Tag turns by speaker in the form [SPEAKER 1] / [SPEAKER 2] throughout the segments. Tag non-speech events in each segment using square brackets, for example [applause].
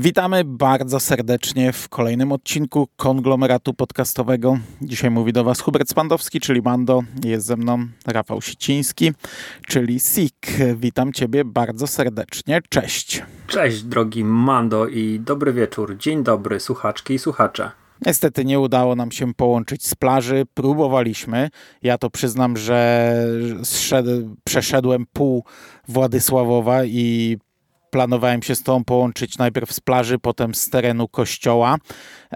[SPEAKER 1] Witamy bardzo serdecznie w kolejnym odcinku konglomeratu podcastowego. Dzisiaj mówi do Was Hubert Spandowski, czyli Mando. Jest ze mną Rafał Siciński, czyli Sik. Witam Ciebie bardzo serdecznie. Cześć.
[SPEAKER 2] Cześć, drogi Mando i dobry wieczór. Dzień dobry, słuchaczki i słuchacze.
[SPEAKER 1] Niestety nie udało nam się połączyć z plaży. Próbowaliśmy. Ja to przyznam, że przeszedłem pół Władysławowa i planowałem się z tą połączyć najpierw z plaży, potem z terenu kościoła,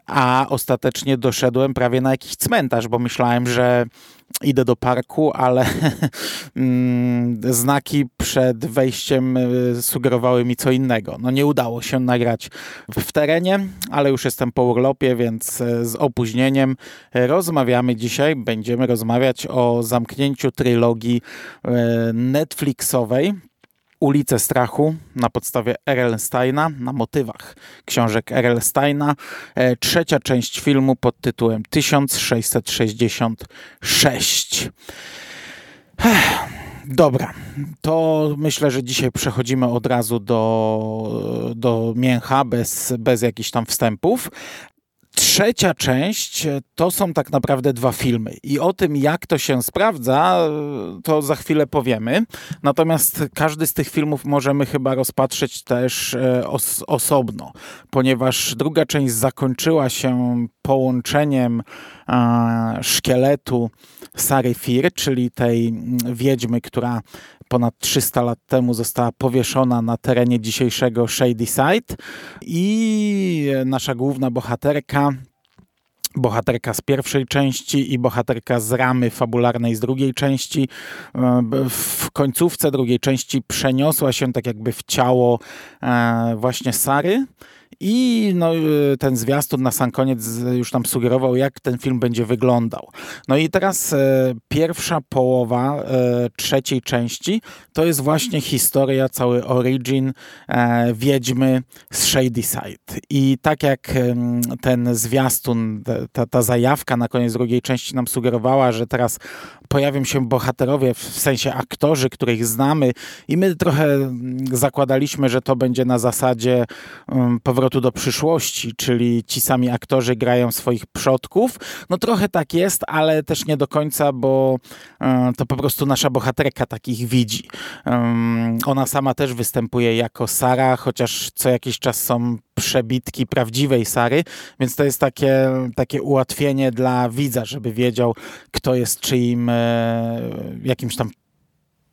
[SPEAKER 1] a ostatecznie doszedłem prawie na jakiś cmentarz, bo myślałem, że idę do parku, ale [laughs] mm, znaki przed wejściem y, sugerowały mi co innego. No nie udało się nagrać w terenie, ale już jestem po urlopie, więc y, z opóźnieniem rozmawiamy dzisiaj. Będziemy rozmawiać o zamknięciu trylogii y, Netflixowej Ulice Strachu na podstawie R.L. Steina, na motywach książek R.L. Steina. E, trzecia część filmu pod tytułem 1666. Dobra, to myślę, że dzisiaj przechodzimy od razu do, do mięcha, bez, bez jakichś tam wstępów. Trzecia część to są tak naprawdę dwa filmy i o tym, jak to się sprawdza, to za chwilę powiemy. Natomiast każdy z tych filmów możemy chyba rozpatrzeć też e, os osobno, ponieważ druga część zakończyła się połączeniem e, szkieletu Sary Fir, czyli tej wiedźmy, która ponad 300 lat temu została powieszona na terenie dzisiejszego Shady Side i nasza główna bohaterka bohaterka z pierwszej części i bohaterka z ramy fabularnej z drugiej części. E, w końcówce drugiej części przeniosła się tak jakby w ciało e, właśnie Sary i no, y, ten zwiastun na sam koniec już nam sugerował, jak ten film będzie wyglądał. No i teraz e, pierwsza połowa e, trzeciej części to jest właśnie historia, cały origin e, Wiedźmy z Shady Side. I tak jak ten zwiastun, ta, ta zajawka na koniec drugiej części nam sugerowała, że teraz pojawią się bohaterowie, w sensie aktorzy, których znamy i my trochę zakładaliśmy, że to będzie na zasadzie um, powrotu do przyszłości, czyli ci sami aktorzy grają swoich przodków. No trochę tak jest, ale też nie do końca, bo um, to po prostu nasza bohaterka takich widzi. Ona sama też występuje jako Sara, chociaż co jakiś czas są przebitki prawdziwej Sary, więc to jest takie, takie ułatwienie dla widza, żeby wiedział, kto jest czyim e, jakimś tam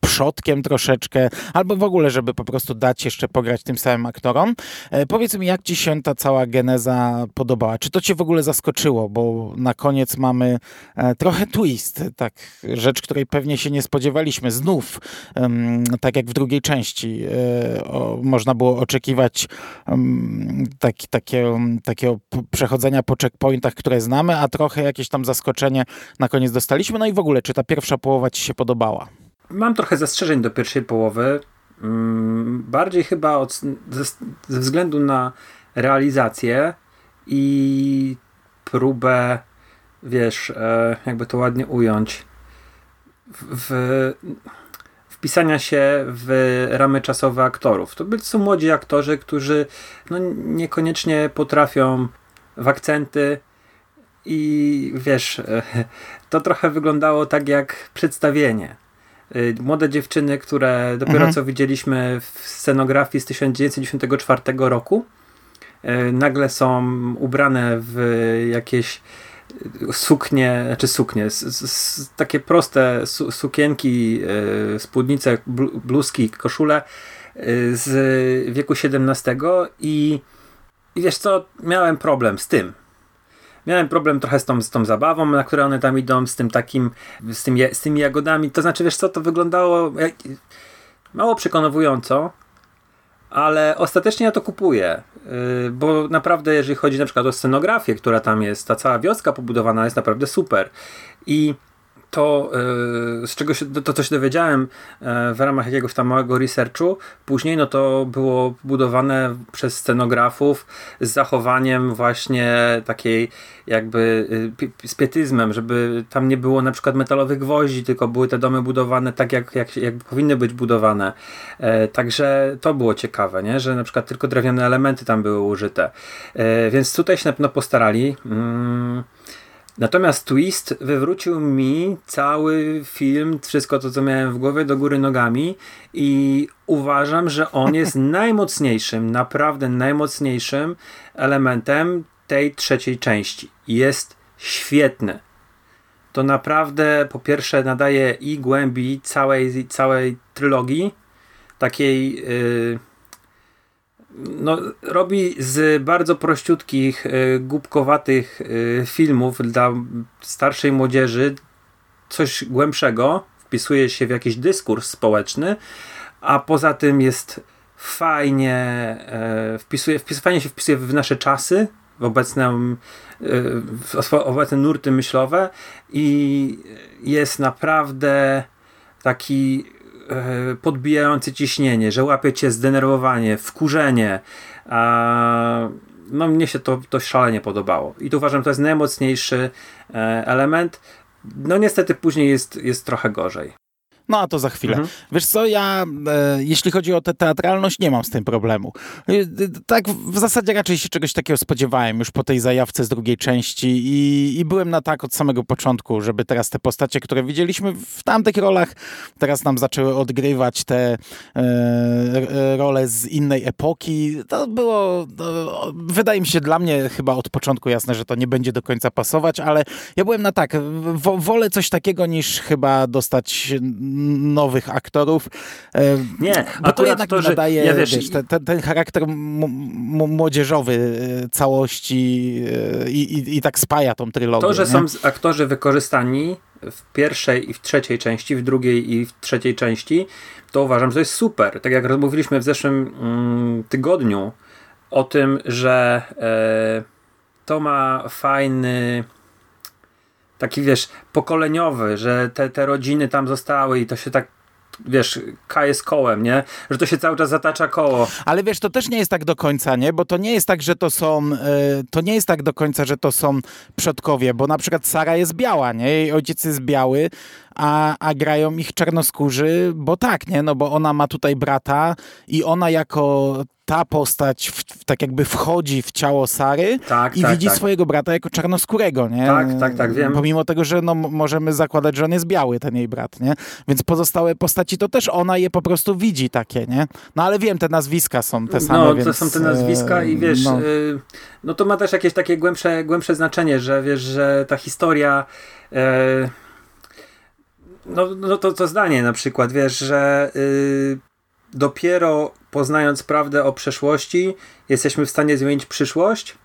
[SPEAKER 1] przodkiem troszeczkę, albo w ogóle, żeby po prostu dać jeszcze pograć tym samym aktorom. E, powiedz mi, jak ci się ta cała geneza podobała? Czy to cię w ogóle zaskoczyło? Bo na koniec mamy e, trochę twist, tak, rzecz, której pewnie się nie spodziewaliśmy. Znów, tak jak w drugiej części, e, można było oczekiwać um, taki, takie, takiego przechodzenia po checkpointach, które znamy, a trochę jakieś tam zaskoczenie na koniec dostaliśmy. No i w ogóle, czy ta pierwsza połowa ci się podobała?
[SPEAKER 2] Mam trochę zastrzeżeń do pierwszej połowy. Mm, bardziej chyba od, ze, ze względu na realizację i próbę, wiesz, e, jakby to ładnie ująć, w, wpisania się w ramy czasowe aktorów. To są młodzi aktorzy, którzy no, niekoniecznie potrafią w akcenty i wiesz, e, to trochę wyglądało tak jak przedstawienie. Y, młode dziewczyny, które dopiero mhm. co widzieliśmy w scenografii z 1994 roku, y, nagle są ubrane w jakieś suknie, znaczy suknie, takie proste su sukienki, y, spódnice, bluzki, koszule z wieku XVII i, i wiesz co, miałem problem z tym, miałem problem trochę z tą, z tą zabawą, na które one tam idą, z tym takim, z, tym, z tymi jagodami. To znaczy, wiesz co, to wyglądało jak, mało przekonująco, ale ostatecznie ja to kupuję, yy, bo naprawdę jeżeli chodzi na przykład o scenografię, która tam jest, ta cała wioska pobudowana jest naprawdę super i to, y, z czego się, to, to się dowiedziałem y, w ramach jakiegoś tam małego researchu, później no to było budowane przez scenografów z zachowaniem właśnie takiej jakby z pietyzmem, żeby tam nie było na przykład metalowych gwoździ, tylko były te domy budowane tak, jak, jak, jak powinny być budowane. E, także to było ciekawe, nie? że na przykład tylko drewniane elementy tam były użyte. E, więc tutaj się na pewno postarali. Mm. Natomiast twist wywrócił mi cały film, wszystko to, co miałem w głowie, do góry nogami i uważam, że on jest [laughs] najmocniejszym, naprawdę najmocniejszym elementem tej trzeciej części. Jest świetny. To naprawdę po pierwsze nadaje i głębi całej, całej trylogii, takiej yy, no, robi z bardzo prościutkich, yy, głupkowatych yy, filmów dla starszej młodzieży coś głębszego, wpisuje się w jakiś dyskurs społeczny, a poza tym jest fajnie, e, wpisuje, wpis, fajnie się wpisuje w nasze czasy, w obecne, w obecne nurty myślowe i jest naprawdę taki e, podbijający ciśnienie, że łapie cię zdenerwowanie, wkurzenie. No mnie się to, to szalenie podobało. I tu uważam, to jest najmocniejszy e, element. No niestety później jest, jest trochę gorzej.
[SPEAKER 1] No a to za chwilę. Mhm. Wiesz co, ja e, jeśli chodzi o tę teatralność, nie mam z tym problemu. E, tak w zasadzie raczej się czegoś takiego spodziewałem już po tej zajawce z drugiej części i, i byłem na tak od samego początku, żeby teraz te postacie, które widzieliśmy w tamtych rolach, teraz nam zaczęły odgrywać te e, role z innej epoki. To było, to, wydaje mi się dla mnie chyba od początku jasne, że to nie będzie do końca pasować, ale ja byłem na tak, wo, wolę coś takiego niż chyba dostać nowych aktorów.
[SPEAKER 2] E, nie,
[SPEAKER 1] bo to jednak to, nadaje ja wiesz, wiesz, ten, ten, ten, charakter młodzieżowy e, całości e, i, i, i, tak spaja tą trylogię.
[SPEAKER 2] To, że nie? są aktorzy wykorzystani w pierwszej i w trzeciej części, w drugiej i w trzeciej części, to uważam, że to jest super. Tak jak rozmówiliśmy w zeszłym mm, tygodniu o tym, że e, to ma fajny taki wiesz, pokoleniowy, że te, te rodziny tam zostały i to się tak wiesz, kaje z kołem, nie? Że to się cały czas zatacza koło.
[SPEAKER 1] Ale wiesz, to też nie jest tak do końca, nie? Bo to nie jest tak, że to są, y, to nie jest tak do końca, że to są przodkowie, bo na przykład Sara jest biała, nie? Jej ojciec jest biały, a, a grają ich czarnoskórzy, bo tak, nie? No bo ona ma tutaj brata i ona jako ta postać w, tak jakby wchodzi w ciało Sary tak, i tak, widzi tak. swojego brata jako czarnoskórego, nie?
[SPEAKER 2] Tak, tak, tak, wiem.
[SPEAKER 1] Pomimo tego, że no, możemy zakładać, że on jest biały, ten jej brat, nie? Więc pozostałe postaci to też ona je po prostu widzi takie, nie? No ale wiem, te nazwiska są te same,
[SPEAKER 2] No,
[SPEAKER 1] więc,
[SPEAKER 2] to są te nazwiska i wiesz, no. Y, no. to ma też jakieś takie głębsze, głębsze znaczenie, że wiesz, że ta historia... Y, no, no to, to zdanie na przykład, wiesz, że y, dopiero poznając prawdę o przeszłości, jesteśmy w stanie zmienić przyszłość,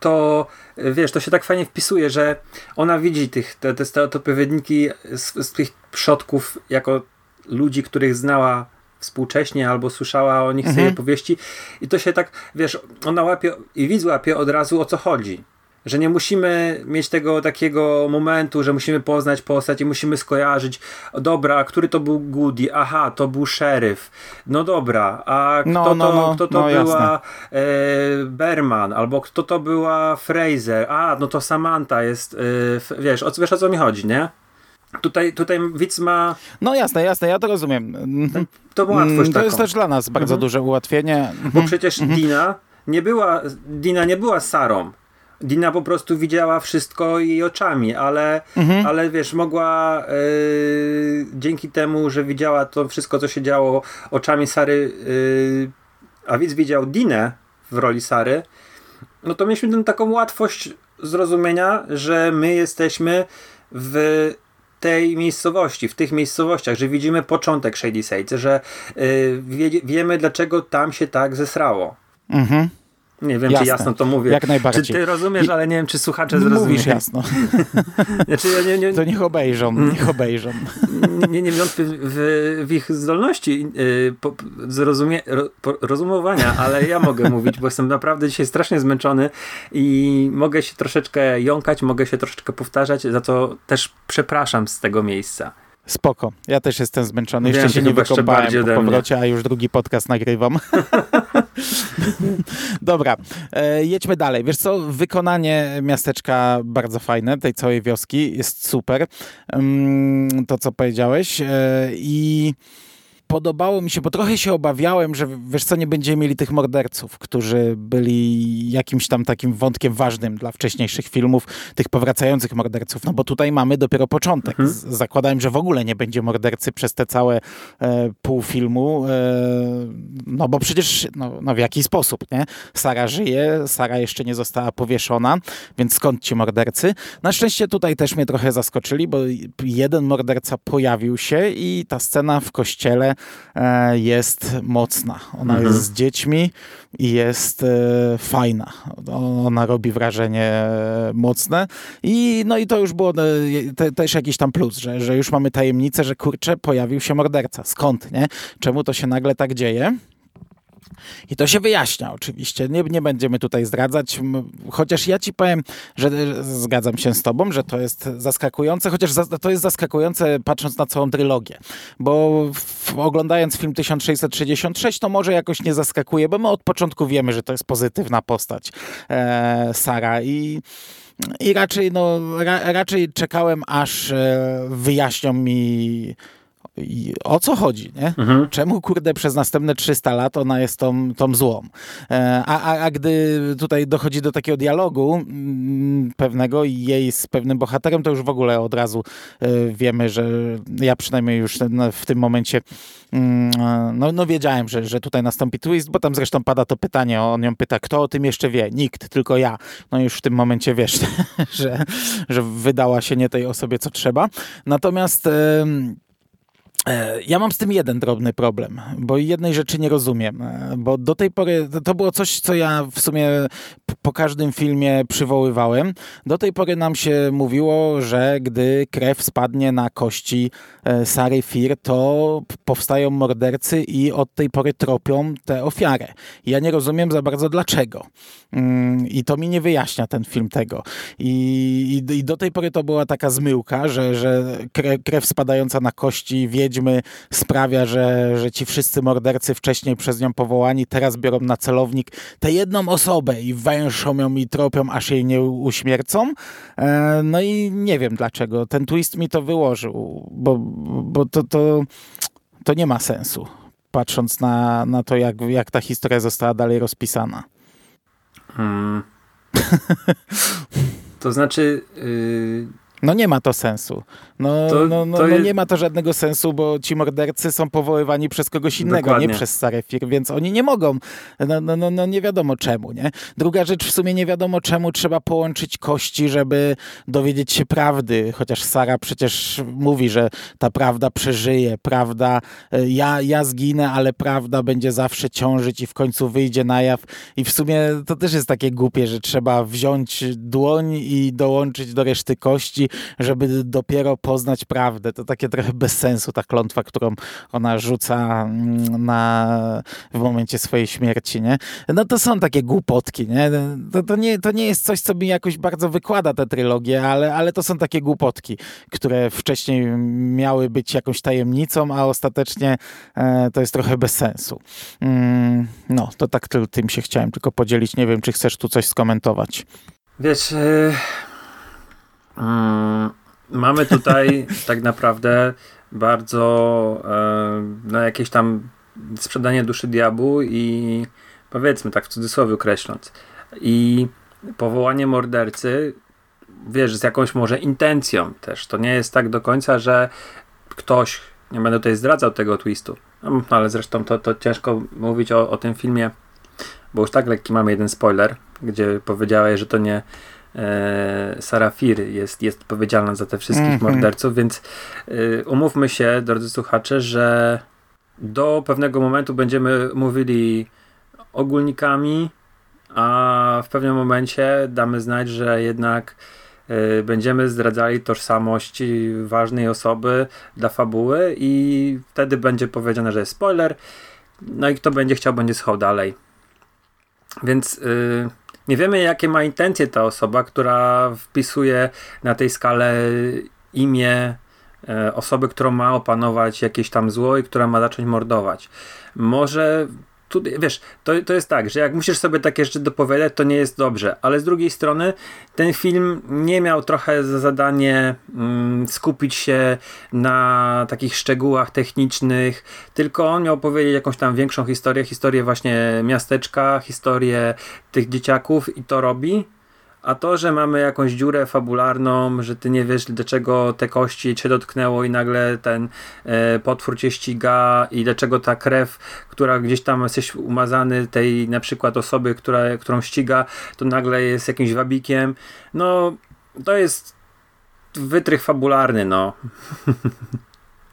[SPEAKER 2] to wiesz, to się tak fajnie wpisuje, że ona widzi tych, te, te stereotypowydniki z, z tych przodków jako ludzi, których znała współcześnie albo słyszała o nich mhm. sobie powieści. I to się tak, wiesz, ona łapie i widz łapie od razu o co chodzi że nie musimy mieć tego takiego momentu, że musimy poznać postać i musimy skojarzyć, dobra, który to był Goody, aha, to był szeryf, no dobra, a kto no, to, no, no, kto to no, była e, Berman, albo kto to była Fraser, a, no to Samantha jest, e, wiesz, o, wiesz o co mi chodzi, nie? Tutaj, tutaj widz ma.
[SPEAKER 1] No jasne, jasne, ja to rozumiem.
[SPEAKER 2] To łatwość
[SPEAKER 1] mm, To taką. jest też dla nas bardzo mhm. duże ułatwienie.
[SPEAKER 2] Bo mhm. przecież mhm. Dina nie była, Dina nie była Sarą. Dina po prostu widziała wszystko jej oczami, ale, mhm. ale wiesz, mogła yy, dzięki temu, że widziała to wszystko, co się działo oczami Sary, yy, a widz widział Dinę w roli Sary, no to mieliśmy tę taką łatwość zrozumienia, że my jesteśmy w tej miejscowości, w tych miejscowościach, że widzimy początek Shady Side, że yy, wie, wiemy, dlaczego tam się tak zesrało. Mhm. Nie wiem, jasne. czy jasno to mówię.
[SPEAKER 1] Jak najbardziej.
[SPEAKER 2] Czy ty rozumiesz, ale nie wiem, czy słuchacze zrozumieją.
[SPEAKER 1] Mówisz jasno. [laughs]
[SPEAKER 2] znaczy, ja nie, nie,
[SPEAKER 1] to niech obejrzą, mm. niech obejrzą.
[SPEAKER 2] nie, nie wątpię w, w, ich zdolności yy, po, zrozumie, po, rozumowania, ale ja mogę [laughs] mówić, bo jestem naprawdę dzisiaj strasznie zmęczony i mogę się troszeczkę jąkać, mogę się troszeczkę powtarzać, za co też przepraszam z tego miejsca.
[SPEAKER 1] Spoko. Ja też jestem zmęczony. Jeszcze się nie wykąpałem po powrocie, a już drugi podcast nagrywam. [laughs] [laughs] Dobra, e, jedźmy dalej. Wiesz co, wykonanie miasteczka bardzo fajne, tej całej wioski jest super. Mm, to, co powiedziałeś. E, I podobało mi się, bo trochę się obawiałem, że wiesz co, nie będziemy mieli tych morderców, którzy byli jakimś tam takim wątkiem ważnym dla wcześniejszych filmów, tych powracających morderców, no bo tutaj mamy dopiero początek. Mhm. Zakładałem, że w ogóle nie będzie mordercy przez te całe e, pół filmu, e, no bo przecież, no, no w jaki sposób, nie? Sara żyje, Sara jeszcze nie została powieszona, więc skąd ci mordercy? Na szczęście tutaj też mnie trochę zaskoczyli, bo jeden morderca pojawił się i ta scena w kościele jest mocna. Ona mhm. jest z dziećmi i jest e, fajna. Ona robi wrażenie e, mocne i no i to już było te, też jakiś tam plus, że, że już mamy tajemnicę, że kurczę, pojawił się morderca. Skąd, nie? Czemu to się nagle tak dzieje? I to się wyjaśnia oczywiście. Nie, nie będziemy tutaj zdradzać, chociaż ja ci powiem, że zgadzam się z tobą, że to jest zaskakujące, chociaż za, to jest zaskakujące patrząc na całą trylogię, bo w, oglądając film 1666 to może jakoś nie zaskakuje, bo my od początku wiemy, że to jest pozytywna postać e, Sara. I i raczej, no, ra, raczej czekałem, aż e, wyjaśnią mi i o co chodzi, nie? Mhm. Czemu, kurde, przez następne 300 lat ona jest tą, tą złą? E, a, a, a gdy tutaj dochodzi do takiego dialogu mm, pewnego i jej z pewnym bohaterem, to już w ogóle od razu e, wiemy, że ja przynajmniej już w tym momencie mm, no, no wiedziałem, że, że tutaj nastąpi twist, bo tam zresztą pada to pytanie, on ją pyta, kto o tym jeszcze wie? Nikt, tylko ja. No już w tym momencie wiesz, [laughs] że, że wydała się nie tej osobie, co trzeba. Natomiast ja mam z tym jeden drobny problem, bo jednej rzeczy nie rozumiem, e, bo do tej pory to było coś, co ja w sumie po każdym filmie przywoływałem. Do tej pory nam się mówiło, że gdy krew spadnie na kości e, Sary Fir, to powstają mordercy i od tej pory tropią tę ofiarę. Ja nie rozumiem za bardzo dlaczego. Mm, I to mi nie wyjaśnia ten film tego. I, i, do tej pory to była taka zmyłka, że, że krew, spadająca na kości wiedźmy sprawia, że, że ci wszyscy mordercy wcześniej przez nią powołani teraz biorą na celownik tę jedną osobę i węszą ją i tropią, aż jej nie uśmiercą. E, no i nie wiem dlaczego. Ten twist mi to wyłożył, bo, bo to, to, to nie ma sensu patrząc na, na to, jak, jak ta historia została dalej rozpisana. Hmm. [laughs]
[SPEAKER 2] to znaczy. Yy...
[SPEAKER 1] No nie ma to sensu. No, to, no, no, no jest... nie ma to żadnego sensu, bo ci mordercy są powoływani przez kogoś innego, Dokładnie. nie przez Sarefir, więc oni nie mogą. No, no, no, no, nie wiadomo czemu, nie? Druga rzecz, w sumie nie wiadomo czemu trzeba połączyć kości, żeby dowiedzieć się prawdy, chociaż Sara przecież mówi, że ta prawda przeżyje, prawda, e, ja, ja zginę, ale prawda będzie zawsze ciążyć i w końcu wyjdzie na jaw i w sumie to też jest takie głupie, że trzeba wziąć dłoń i dołączyć do reszty kości, żeby dopiero po poznać prawdę. To takie trochę bez sensu ta klątwa, którą ona rzuca mm, na, w momencie swojej śmierci, nie? No to są takie głupotki, nie? To, to, nie, to nie jest coś, co mi jakoś bardzo wykłada tę trylogię, ale, ale to są takie głupotki, które wcześniej miały być jakąś tajemnicą, a ostatecznie e, to jest trochę bez sensu. Mm, no, to tak tym się chciałem tylko podzielić. Nie wiem, czy chcesz tu coś skomentować.
[SPEAKER 2] Wiesz... Yy... Mamy tutaj [laughs] tak naprawdę bardzo e, no jakieś tam sprzedanie duszy diabłu i powiedzmy tak w cudzysłowie określąc. I powołanie mordercy, wiesz, z jakąś może intencją też. To nie jest tak do końca, że ktoś, nie będę tutaj zdradzał tego twistu, no, ale zresztą to, to ciężko mówić o, o tym filmie, bo już tak lekki mamy jeden spoiler, gdzie powiedziałeś, że to nie e, Sarah Fir jest, jest odpowiedzialna za te wszystkich mm -hmm. morderców, więc e, umówmy się, drodzy słuchacze, że do pewnego momentu będziemy mówili ogólnikami, a w pewnym momencie damy znać, że jednak y, będziemy zdradzali tożsamość ważnej osoby dla fabuły i wtedy będzie powiedziane, że jest spoiler. No i kto będzie chciał, będzie schował dalej. Więc y, nie wiemy, jakie ma intencje ta osoba, która wpisuje na tej skale imię e, osoby, którą ma opanować jakieś tam zło i która ma zacząć mordować. Może tu, wiesz, to, to jest tak, że jak musisz sobie takie rzeczy dopowiadać, to nie jest dobrze, ale z drugiej strony ten film nie miał trochę za zadanie mm, skupić się na takich szczegółach technicznych, tylko on miał powiedzieć jakąś tam większą historię, historię właśnie miasteczka, historię tych dzieciaków i to robi. A to, że mamy jakąś dziurę fabularną, że ty nie wiesz, dlaczego te kości cię dotknęło i nagle ten e, potwór cię ściga i dlaczego ta krew, która gdzieś tam jesteś umazany tej na przykład osoby, która, którą ściga, to nagle jest jakimś wabikiem. No, to jest wytrych fabularny, no. [laughs]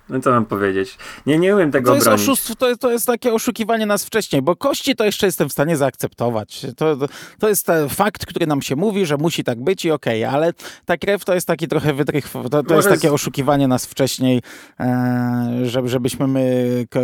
[SPEAKER 2] No co mam powiedzieć? Nie, nie umiem tego
[SPEAKER 1] to jest. Oszustwo, to, jest, to jest takie oszukiwanie nas wcześniej, bo kości to jeszcze jestem w stanie zaakceptować. To, to, jest fakt, który nam się mówi, że musi tak być i okej, okay, ale ta krew to jest taki trochę wytrych, to, to jest takie oszukiwanie nas wcześniej, e, żeby, żebyśmy my ko,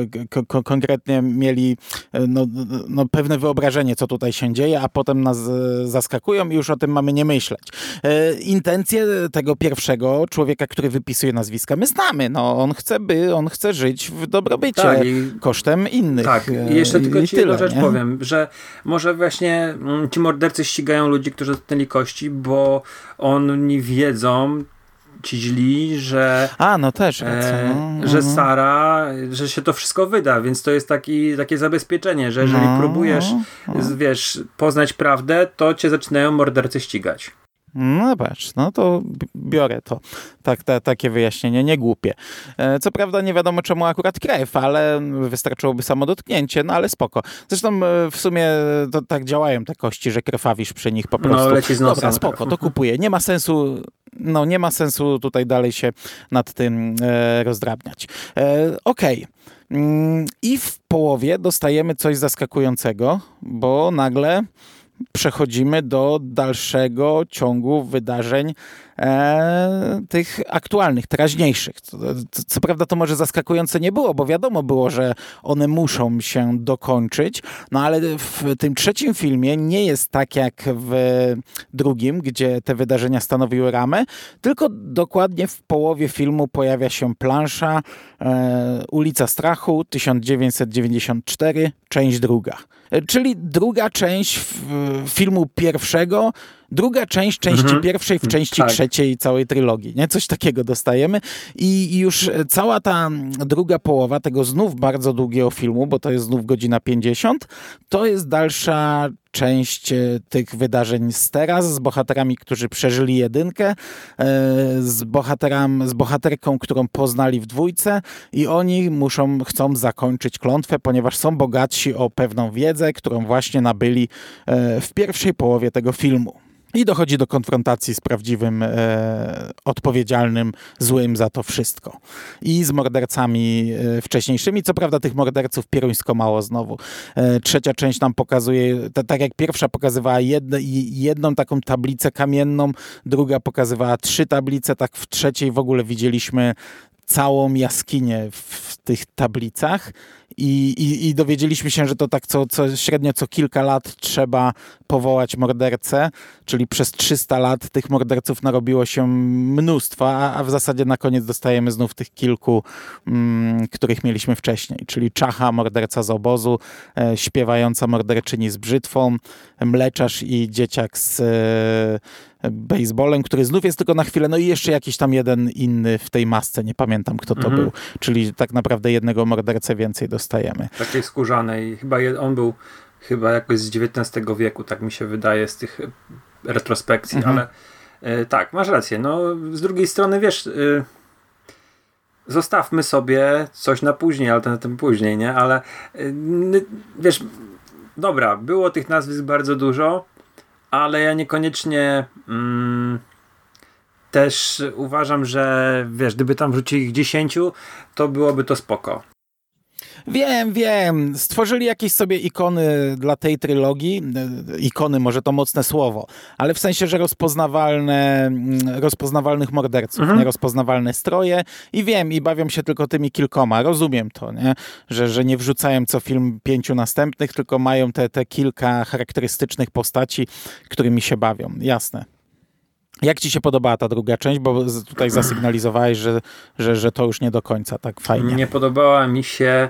[SPEAKER 1] ko, konkretnie mieli e, no, no, pewne wyobrażenie, co tutaj się dzieje, a potem nas e, zaskakują i już o tym mamy nie myśleć. E, intencje tego pierwszego człowieka, który wypisuje nazwiska, my znamy. No, on chce chce, by on chce żyć w dobrobycie tak, i, kosztem innych.
[SPEAKER 2] Tak, i jeszcze tylko i ci jedną rzecz nie? powiem, że może właśnie mm, ci mordercy ścigają ludzi, którzy dotknęli kości, bo oni wiedzą, ci źli, że.
[SPEAKER 1] A, no też. E,
[SPEAKER 2] no, że mhm. Sara, że się to wszystko wyda, więc to jest taki, takie zabezpieczenie, że jeżeli no, próbujesz, no. wiesz, poznać prawdę, to cię zaczynają mordercy ścigać.
[SPEAKER 1] No patrz, no to biorę to. Tak, ta, takie wyjaśnienie, nie głupie. E, co prawda nie wiadomo czemu akurat krew, ale wystarczyłoby samo dotknięcie, no ale spoko. Zresztą e, w sumie to tak działają te kości, że krwawisz przy nich po no, prostu.
[SPEAKER 2] No, leci z nosem.
[SPEAKER 1] Dobra, spoko, to kupuję. Nie ma sensu, no nie ma sensu tutaj dalej się nad tym e, rozdrabniać. E, Okej. Okay. Mm, I w połowie dostajemy coś zaskakującego, bo nagle przechodzimy do dalszego ciągu wydarzeń e, tych aktualnych, teraźniejszych. Co, co, prawda to może zaskakujące nie było, bo wiadomo było, że one muszą się dokończyć, no ale w tym trzecim filmie nie jest tak jak w drugim, gdzie te wydarzenia stanowiły ramę, tylko dokładnie w połowie filmu pojawia się plansza e, Ulica Strachu 1994, część druga. E, czyli druga część filmu pierwszego, druga część części mhm. pierwszej w części tak. trzeciej całej trylogii, nie? Coś takiego dostajemy i już cała ta druga połowa tego znów bardzo długiego filmu, bo to jest znów godzina 50, to jest dalsza część e, tych wydarzeń z teraz, z bohaterami, którzy przeżyli jedynkę, e, z, bohateram, z bohaterką, którą poznali w dwójce i oni muszą, chcą zakończyć klątwę, ponieważ są bogatsi o pewną wiedzę, którą właśnie nabyli e, w pierwszej połowie tego filmu. I dochodzi do konfrontacji z prawdziwym, e, odpowiedzialnym, złym za to wszystko. I z mordercami e, wcześniejszymi. Co prawda tych morderców pieruńsko mało znowu. E, trzecia część nam pokazuje, t- tak jak pierwsza pokazywała jedne, jedną taką tablicę kamienną, druga pokazywała trzy tablice, tak w trzeciej w ogóle widzieliśmy całą jaskinię w tych tablicach i, i, i, dowiedzieliśmy się, że to tak co, co średnio co kilka lat trzeba powołać mordercę, czyli przez 300 lat tych morderców narobiło się mnóstwo, a, a w zasadzie na koniec dostajemy znów tych kilku, mm, których mieliśmy wcześniej, czyli Czacha, morderca z obozu, e, śpiewająca morderczyni z brzytwą, mleczarz i dzieciak z e, baseballem, który znów jest tylko na chwilę, no i jeszcze jakiś tam jeden inny w tej masce, nie pamiętam kto to mhm. był, czyli tak naprawdę jednego mordercę więcej dostajemy.
[SPEAKER 2] Takiej skórzanej, chyba on był chyba jakoś z XIX wieku, tak mi się wydaje z tych retrospekcji, mhm. ale e, tak, masz rację. No, z drugiej strony, wiesz, e, zostawmy sobie coś na później, ale na tym później, nie? Ale e, wiesz, dobra, było tych nazwisk bardzo dużo, ale ja niekoniecznie mm, też uważam, że wiesz, gdyby tam wrzucili ich 10, to byłoby to spoko.
[SPEAKER 1] Wiem, wiem. Stworzyli jakieś sobie ikony dla tej trylogii. Ikony, może to mocne słowo, ale w sensie, że rozpoznawalne, mm, rozpoznawalnych morderców, mhm. rozpoznawalne stroje i wiem, i bawią się tylko tymi kilkoma. Rozumiem to, nie? Że, że nie wrzucają co film pięciu następnych, tylko mają te, te kilka charakterystycznych postaci, którymi się bawią. Jasne. Jak ci się podobała ta druga część? Bo tutaj zasygnalizowałeś, że, że, że to już nie do końca tak fajnie.
[SPEAKER 2] Nie podobała mi się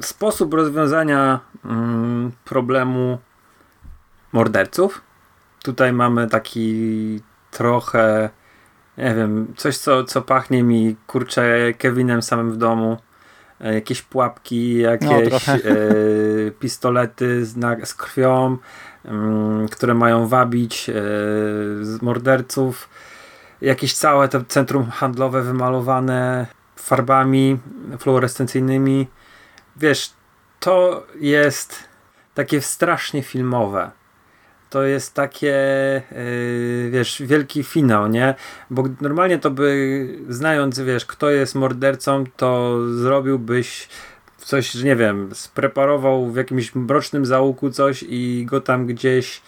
[SPEAKER 2] sposób rozwiązania mm, problemu morderców. Tutaj mamy taki trochę, nie wiem, coś co, co pachnie mi kurczę Kevinem samym w domu. E, jakieś pułapki, jakieś no, e, pistolety z, na, z krwią które mają wabić e, morderców. Jakieś całe to centrum handlowe wymalowane farbami fluorescencyjnymi. Wiesz, to jest takie strasznie filmowe. To jest takie, yy, wiesz, wielki finał, nie? Bo normalnie to by, znając, wiesz, kto jest mordercą, to zrobiłbyś coś, nie wiem, spreparował w jakimś mrocznym załuku coś i go tam gdzieś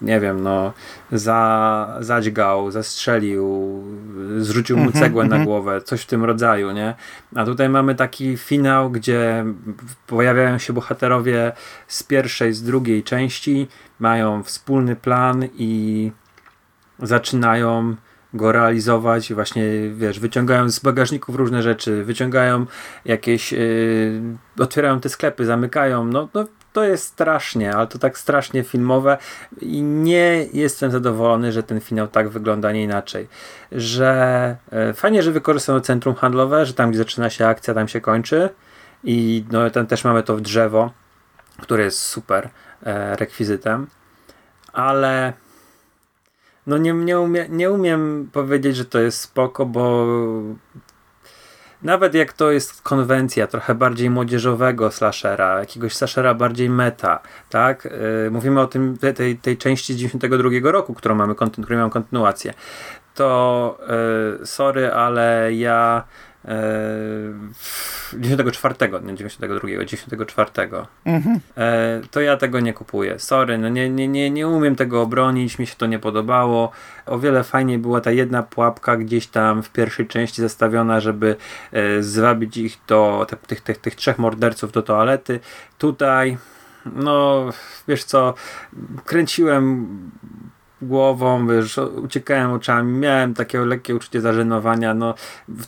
[SPEAKER 2] nie wiem, no za, zadźgał, zastrzelił, zrzucił mu mhm, cegłę na mhm. głowę, coś w tym rodzaju, nie? A tutaj mamy taki finał, gdzie pojawiają się bohaterowie z pierwszej, z drugiej części, mają wspólny plan i zaczynają go realizować i właśnie, wiesz, wyciągają z bagażników różne rzeczy, wyciągają jakieś, yy, otwierają te sklepy, zamykają, no, no to jest strasznie, ale to tak strasznie filmowe i nie jestem zadowolony, że ten finał tak wygląda, nie inaczej. Że yy, fajnie, że wykorzystano centrum handlowe, że tam, gdzie zaczyna się akcja, tam się kończy i no, tam też mamy to w drzewo, które jest super e, rekwizytem, ale no nie, nie, umie, nie umiem powiedzieć, że to jest spoko, bo nawet jak to jest konwencja trochę bardziej młodzieżowego slashera, jakiegoś slashera bardziej meta, tak? Yy, mówimy o tym, tej, tej części z 92 roku, którą mamy, którą mamy kontynuację. To yy, sorry, ale ja 94, nie 92, 94. Mhm. E, to ja tego nie kupuję. Sorry, no nie, nie, nie, nie umiem tego obronić, mi się to nie podobało. O wiele fajniej była ta jedna pułapka gdzieś tam w pierwszej części zastawiona, żeby e, zwabić ich do tych, tych, tych, tych trzech morderców do toalety. Tutaj no wiesz co, kręciłem głową, wiesz, uciekałem oczami, miałem takie lekkie uczucie zażenowania, no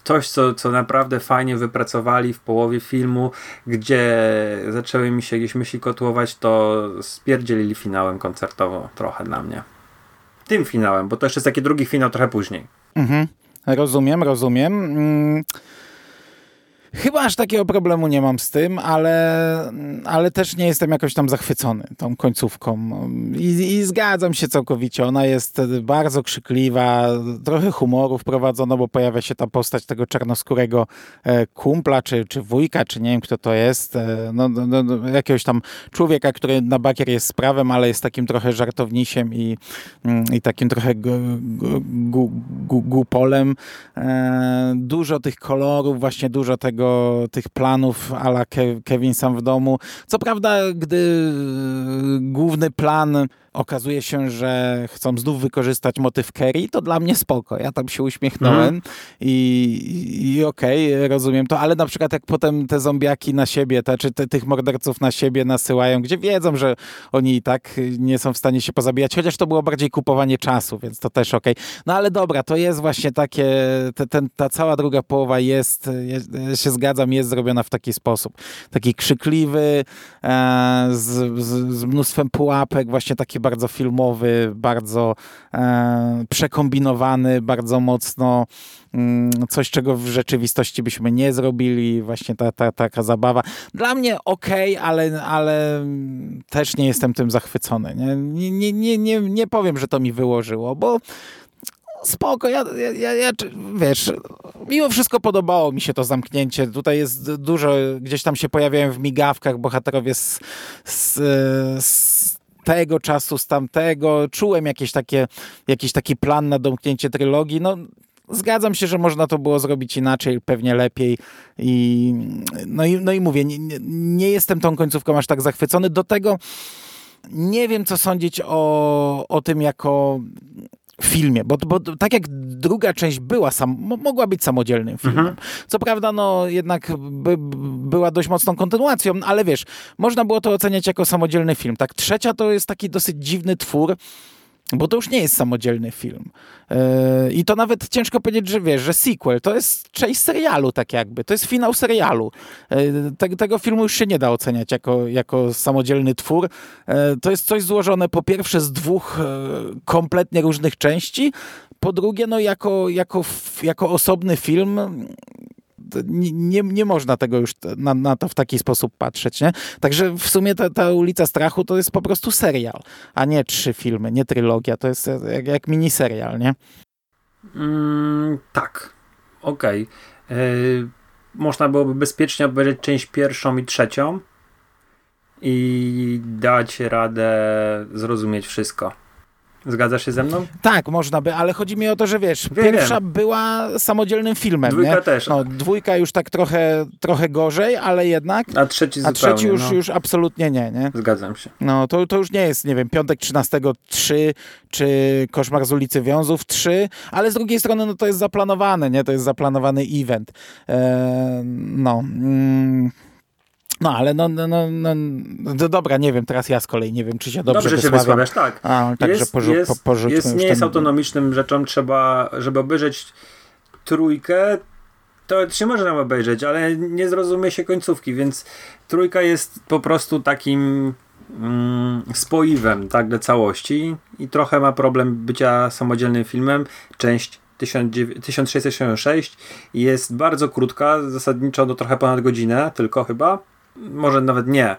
[SPEAKER 2] coś, co, co naprawdę fajnie wypracowali w połowie filmu, gdzie zaczęły mi się jakieś myśli kotłować, to spierdzielili finałem koncertowo trochę dla mnie. Tym finałem, bo to jeszcze jest taki drugi finał trochę później.
[SPEAKER 1] Mhm. Rozumiem, rozumiem. Mm. Chyba aż takiego problemu nie mam z tym, ale, ale też nie jestem jakoś tam zachwycony tą końcówką. I, I, zgadzam się całkowicie. Ona jest bardzo krzykliwa, trochę humoru wprowadzono, bo pojawia się ta postać tego czarnoskórego e, kumpla, czy, czy wujka, czy nie wiem kto to jest. E, no, no, no, no jakiegoś tam człowieka, który na bakier jest z prawem, ale jest takim trochę żartownisiem i, mm, i takim trochę głupolem. E, dużo tych kolorów, właśnie dużo tego tego, tych planów ala Kevin sam w domu. Co prawda, gdy główny plan okazuje się, że chcą znów wykorzystać motyw Kerry, to dla mnie spoko. Ja tam się uśmiechnąłem mm. i, i okej, okay, rozumiem to, ale na przykład jak potem te zombiaki na siebie, te, czy te, tych morderców na siebie nasyłają, gdzie wiedzą, że oni i tak nie są w stanie się pozabijać, chociaż to było bardziej kupowanie czasu, więc to też okej. Okay. No ale dobra, to jest właśnie takie, te, ten, ta cała druga połowa jest, się zgadzam, jest zrobiona w taki sposób. Taki krzykliwy, e, z, z, z mnóstwem pułapek, właśnie taki bardzo filmowy, bardzo e, przekombinowany, bardzo mocno mm, coś, czego w rzeczywistości byśmy nie zrobili, właśnie ta, ta, taka zabawa. Dla mnie ok, ale, ale też nie jestem tym zachwycony. Nie, nie, nie, nie, nie powiem, że to mi wyłożyło, bo spoko, ja, ja, ja, wiesz, mimo wszystko podobało mi się to zamknięcie. Tutaj jest dużo, gdzieś tam się pojawiają w migawkach bohaterowie z, z, z tego czasu, z tamtego. Czułem jakieś takie, jakiś taki plan na domknięcie trylogii. No, zgadzam się, że można to było zrobić inaczej, pewnie lepiej. I, no, i, no i mówię, nie, nie jestem tą końcówką aż tak zachwycony. Do tego nie wiem, co sądzić o, o tym jako filmie, bo, bo tak jak druga część była, sam, mogła być samodzielnym filmem. Mhm. Co prawda, no jednak by, była dość mocną kontynuacją, ale wiesz, można było to oceniać jako samodzielny film. Tak, trzecia to jest taki dosyć dziwny twór, bo to już nie jest samodzielny film. Yy, I to nawet ciężko powiedzieć, że wiesz, że sequel to jest część serialu, tak jakby. To jest finał serialu. Yy, te, tego filmu już się nie da oceniać jako, jako samodzielny twór. Yy, to jest coś złożone po pierwsze z dwóch kompletnie różnych części, po drugie, no jako, jako, jako osobny film nie, nie można tego już na, na, to w taki sposób patrzeć, nie? Także w sumie ta, ta ulica Strachu to jest po prostu serial, a nie trzy filmy, nie trylogia, to jest jak, jak miniserial, nie?
[SPEAKER 2] Mm, tak, okej. Okay. Yy, można byłoby bezpiecznie obejrzeć część pierwszą i trzecią i dać radę zrozumieć wszystko. Zgadzasz się ze mną?
[SPEAKER 1] Tak, można by, ale chodzi mi o to, że wiesz, wiem, pierwsza wiem. była samodzielnym filmem.
[SPEAKER 2] Dwójka
[SPEAKER 1] nie?
[SPEAKER 2] też.
[SPEAKER 1] No, dwójka już tak trochę, trochę gorzej, ale jednak.
[SPEAKER 2] A trzeci
[SPEAKER 1] A trzeci już, no. już absolutnie nie, nie?
[SPEAKER 2] Zgadzam się.
[SPEAKER 1] No, to, to już nie jest, nie wiem, piątek 13 3, czy koszmar z ulicy Wiązów 3, ale z drugiej strony, no to jest zaplanowane, nie? To jest zaplanowany event. Eee, no. Mm. No, ale no, no, no, no, no, dobra, nie wiem, teraz ja z kolei nie wiem, czy się dobrze,
[SPEAKER 2] dobrze się wysławiasz, tak.
[SPEAKER 1] A, także jest, porzu- jest, po,
[SPEAKER 2] jest, nie jest autonomicznym rzeczą, trzeba, żeby obejrzeć trójkę, teoretycznie można nam obejrzeć, ale nie zrozumie się końcówki, więc trójka jest po prostu takim mm, spoiwem tak, dla całości i trochę ma problem bycia samodzielnym filmem. Część 1666 jest bardzo krótka, zasadniczo do trochę ponad godzinę, tylko chyba może nawet nie.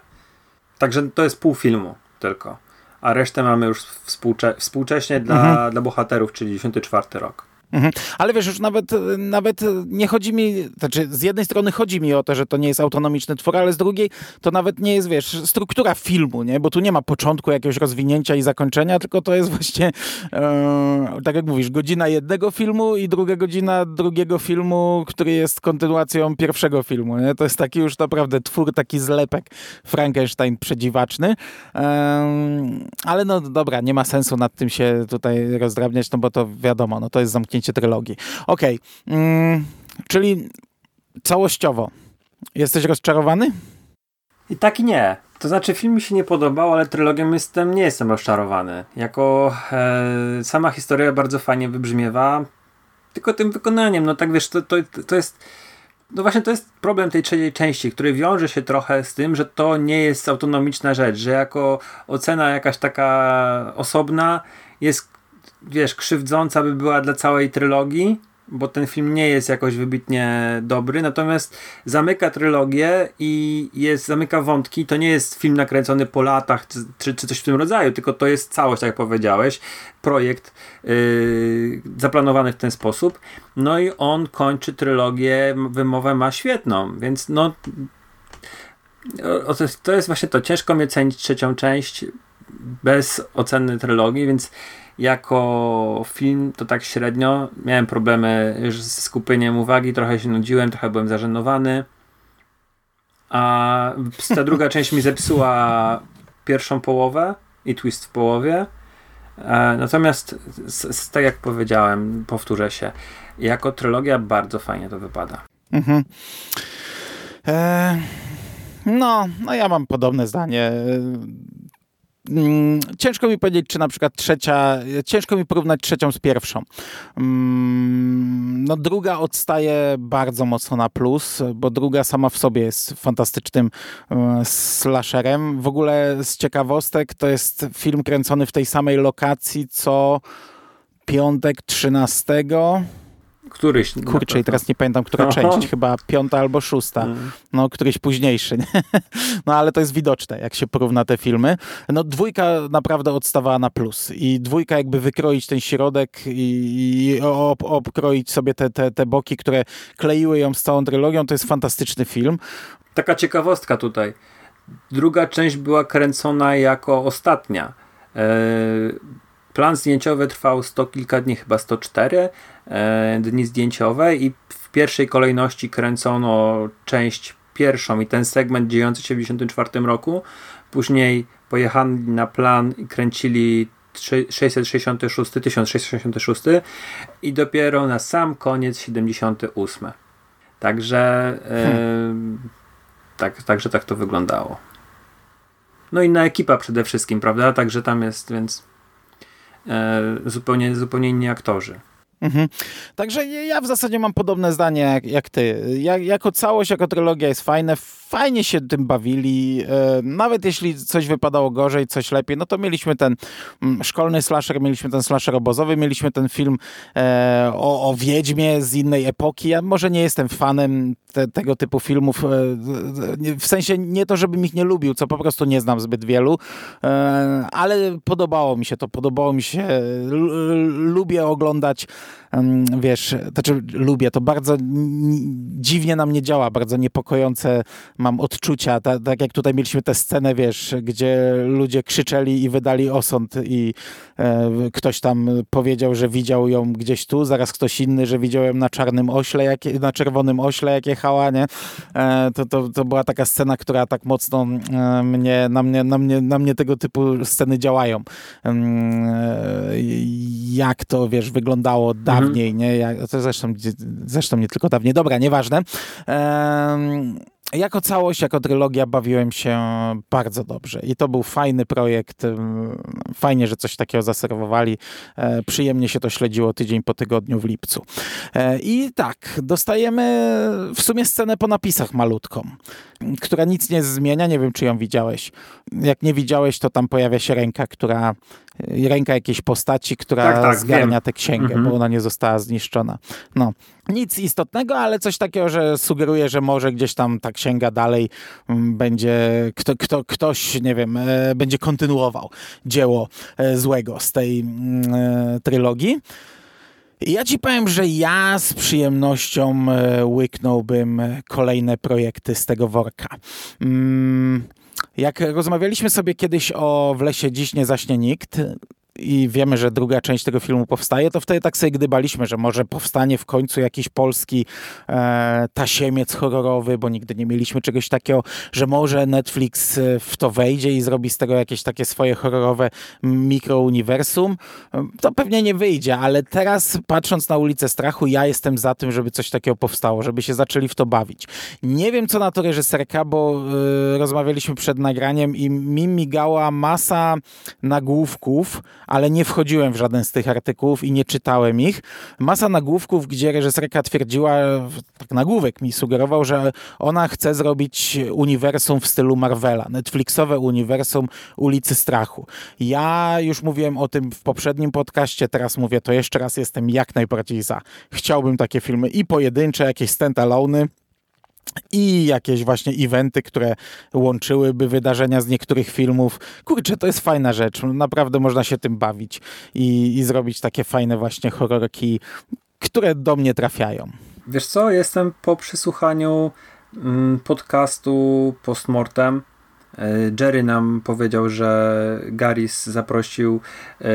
[SPEAKER 2] Także to jest pół filmu tylko. A resztę mamy już współcze współcześnie dla, mhm. dla bohaterów, czyli 94 rok.
[SPEAKER 1] Mhm. Ale wiesz, już nawet, nawet nie chodzi mi, znaczy z jednej strony chodzi mi o to, że to nie jest autonomiczny twór, ale z drugiej to nawet nie jest, wiesz, struktura filmu, nie? Bo tu nie ma początku jakiegoś rozwinięcia i zakończenia, tylko to jest właśnie, e, tak jak mówisz, godzina jednego filmu i druga godzina drugiego filmu, który jest kontynuacją pierwszego filmu, nie? To jest taki już naprawdę twór, taki zlepek Frankenstein przedziwaczny. Ale no dobra, nie ma sensu nad tym się tutaj rozdrabniać, no bo to wiadomo, no to jest zamknięcie zamknięcie trylogii. Okej, okay. mm, czyli całościowo jesteś rozczarowany?
[SPEAKER 2] I tak i nie. To znaczy, film mi się nie podobał, ale trylogią jestem, nie jestem rozczarowany. Jako e, sama historia bardzo fajnie wybrzmiewa, tylko tym wykonaniem, no tak wiesz, to, to, to jest. No właśnie to jest problem tej trzeciej części, który wiąże się trochę z tym, że to nie jest autonomiczna rzecz, że jako ocena jakaś taka osobna jest wiesz, krzywdząca by była dla całej trylogii, bo ten film nie jest jakoś wybitnie dobry, natomiast zamyka trylogię i jest, zamyka wątki. To nie jest film nakręcony po latach czy, czy coś w tym rodzaju, tylko to jest całość, tak jak powiedziałeś, projekt yy, zaplanowany w ten sposób. No i on kończy trylogię, wymowę ma świetną, więc no to jest właśnie to. Ciężko mi cenić trzecią część bez oceny trylogii, więc jako film to tak średnio. Miałem problemy z skupieniem uwagi, trochę się nudziłem, trochę byłem zażenowany. A ta druga część mi zepsuła pierwszą połowę i twist w połowie. E, natomiast, tak jak powiedziałem, powtórzę się, jako trylogia bardzo fajnie to wypada. Mhm.
[SPEAKER 1] E, no, no ja mam podobne zdanie. Mm, ciężko mi powiedzieć, czy na przykład trzecia, ciężko mi porównać trzecią z pierwszą. Mm, no druga odstaje bardzo mocno na plus, bo druga sama w sobie jest fantastycznym e, slasherem. W ogóle z ciekawostek to jest film kręcony w tej samej lokacji co Piątek 13
[SPEAKER 2] Któryś.
[SPEAKER 1] Kurczę, i teraz nie pamiętam, która Aha. część, chyba piąta albo szósta. Hmm. No, któryś późniejszy. Nie? [laughs] No, ale to jest widoczne, jak się porówna te filmy. No, dwójka naprawdę odstawała na plus. I dwójka jakby wykroić ten środek i, i ob, obkroić sobie te, te, te boki, które kleiły ją z całą trylogią, to jest fantastyczny film.
[SPEAKER 2] Taka ciekawostka tutaj. Druga część była kręcona jako ostatnia. Eee plan zdjęciowy trwał sto kilka dni, chyba 104 e, dni zdjęciowe i w pierwszej kolejności kręcono część pierwszą i ten segment dziejący się w 1994 roku. Później pojechali na plan i kręcili 666, 1666 i dopiero na sam koniec 78. Także hmm. tak, także tak to wyglądało. No inna ekipa przede wszystkim, prawda? Także tam jest, więc e, zupełnie, zupełnie inni aktorzy.
[SPEAKER 1] Mhm. Także ja w zasadzie mam podobne zdanie jak, jak ty. Ja, jako całość, jako trylogia jest fajne, fajnie się tym bawili. E, nawet jeśli coś wypadało gorzej, coś lepiej, no to mieliśmy ten mm, szkolny slasher, mieliśmy ten slasher obozowy, mieliśmy ten film e, o, o Wiedźmie z innej epoki. Ja może nie jestem fanem te, tego typu filmów, e, w sensie nie to, żebym ich nie lubił, co po prostu nie znam zbyt wielu, ale podobało mi się to, podobało mi się, lubię oglądać wiesz, znaczy lubię, to bardzo dziwnie na mnie działa, bardzo niepokojące mam odczucia, tak, tak jak tutaj mieliśmy tę scenę, wiesz, gdzie ludzie krzyczeli i wydali osąd i e, ktoś tam powiedział, że widział ją gdzieś tu, zaraz ktoś inny, że widział ją na czarnym ośle, jak, na czerwonym ośle, jak jechała, nie? E, to, to, to była taka scena, która tak mocno e, mnie, na mnie, na mnie, na mnie tego typu sceny działają. E, jak to, wiesz, wyglądało mhm. dawniej, nie? Jak, to zresztą, zresztą nie tylko dawniej. Dobra, nieważne. Jako całość, jako trylogia bawiłem się bardzo dobrze i to był fajny projekt. Fajnie, że coś takiego zaserwowali. E, przyjemnie się to śledziło tydzień po tygodniu w lipcu. E, I tak, dostajemy w sumie scenę po napisach malutką, która nic nie zmienia. Nie wiem, czy ją widziałeś. Jak nie widziałeś, to tam pojawia się ręka, która ręka jakiejś postaci, która tak, tak, zgarnia tę księgę, mhm. bo ona nie została zniszczona. No, nic istotnego, ale coś takiego, że sugeruje, że może gdzieś tam ta księga dalej mm, będzie, kto, kto, ktoś, nie wiem, e, będzie kontynuował dzieło e, złego z tej mm, e, trylogii. Ja ci powiem, że ja z przyjemnością łyknąłbym kolejne projekty z tego worka. Mm, jak rozmawialiśmy sobie kiedyś o W lesie dziś nie zaśnie nikt, i wiemy, że druga część tego filmu powstaje, to wtedy tak sobie gdybaliśmy, że może powstanie w końcu jakiś polski e, tasiemiec horrorowy, bo nigdy nie mieliśmy czegoś takiego, że może Netflix e, w to wejdzie i zrobi z tego jakieś takie swoje horrorowe mikrouniwersum. To pewnie nie wyjdzie, ale teraz patrząc na ulicę strachu, ja jestem za tym, żeby coś takiego powstało, żeby się zaczęli w to bawić. Nie wiem, co na to reżyserka, bo e, rozmawialiśmy przed nagraniem i mi migała masa nagłówków, ale nie wchodziłem w żaden z tych artykułów i nie czytałem ich. Masa nagłówków, gdzie reżyserka twierdziła, tak nagłówek mi sugerował, że ona chce zrobić uniwersum w stylu Marvela, Netflixowe uniwersum ulicy Strachu. Ja już mówiłem o tym w poprzednim podcaście, teraz mówię to jeszcze raz, jestem jak najbardziej za. Chciałbym takie filmy i pojedyncze, jakieś stand-alone, i jakieś właśnie eventy, które łączyłyby wydarzenia z niektórych filmów. Kurczę, to jest fajna rzecz. Naprawdę można się tym bawić i, i zrobić takie fajne właśnie horrorki, które do mnie trafiają.
[SPEAKER 2] Wiesz co, jestem po przysłuchaniu mm, podcastu Postmortem Jerry nam powiedział, że Garis zaprosił e,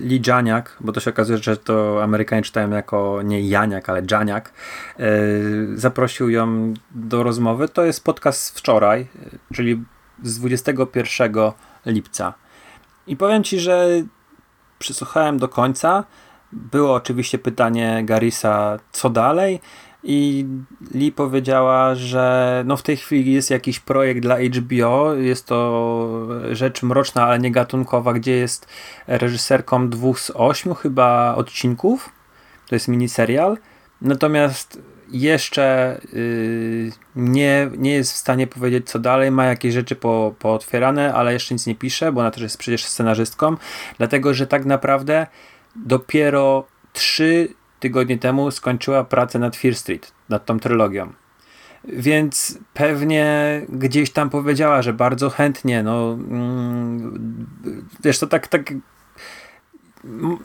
[SPEAKER 2] Lee Janiak, bo to się okazuje, że to Amerykanie czytają jako nie Janiak, ale Janiak. E, zaprosił ją do rozmowy. To jest podcast z wczoraj, czyli z 21 lipca. I powiem Ci, że przysłuchałem do końca. Było oczywiście pytanie Garisa, co dalej? I Lee powiedziała, że no w tej chwili jest jakiś projekt dla HBO, jest to rzecz mroczna, ale nie gatunkowa, gdzie jest reżyserką dwóch z ośmiu chyba odcinków. To jest miniserial. Natomiast jeszcze yy, nie, nie jest w stanie powiedzieć co dalej, ma jakieś rzeczy po, pootwierane, ale jeszcze nic nie pisze, bo ona też jest przecież scenarzystką, dlatego że tak naprawdę dopiero trzy tygodnie temu skończyła pracę nad Fear Street, nad tą trylogią. Więc pewnie gdzieś tam powiedziała, że bardzo chętnie, no mm, wiesz, to tak, tak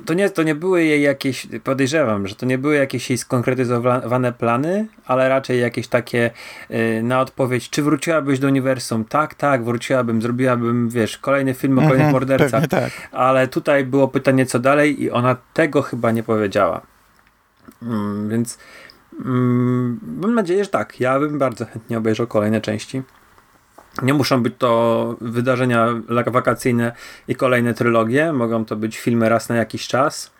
[SPEAKER 2] to nie, to nie były jej jakieś, podejrzewam, że to nie były jakieś jej skonkretyzowane plany, ale raczej jakieś takie y, na odpowiedź, czy wróciłabyś do uniwersum? Tak, tak, wróciłabym, zrobiłabym, wiesz, kolejny film o kolejnych mhm, mordercach. Tak. Ale tutaj było pytanie, co dalej i ona tego chyba nie powiedziała. Mm, więc mm, mam nadzieję, że tak. Ja bym bardzo chętnie obejrzał kolejne części. Nie muszą być to wydarzenia wakacyjne i kolejne trylogie. Mogą to być filmy raz na jakiś czas.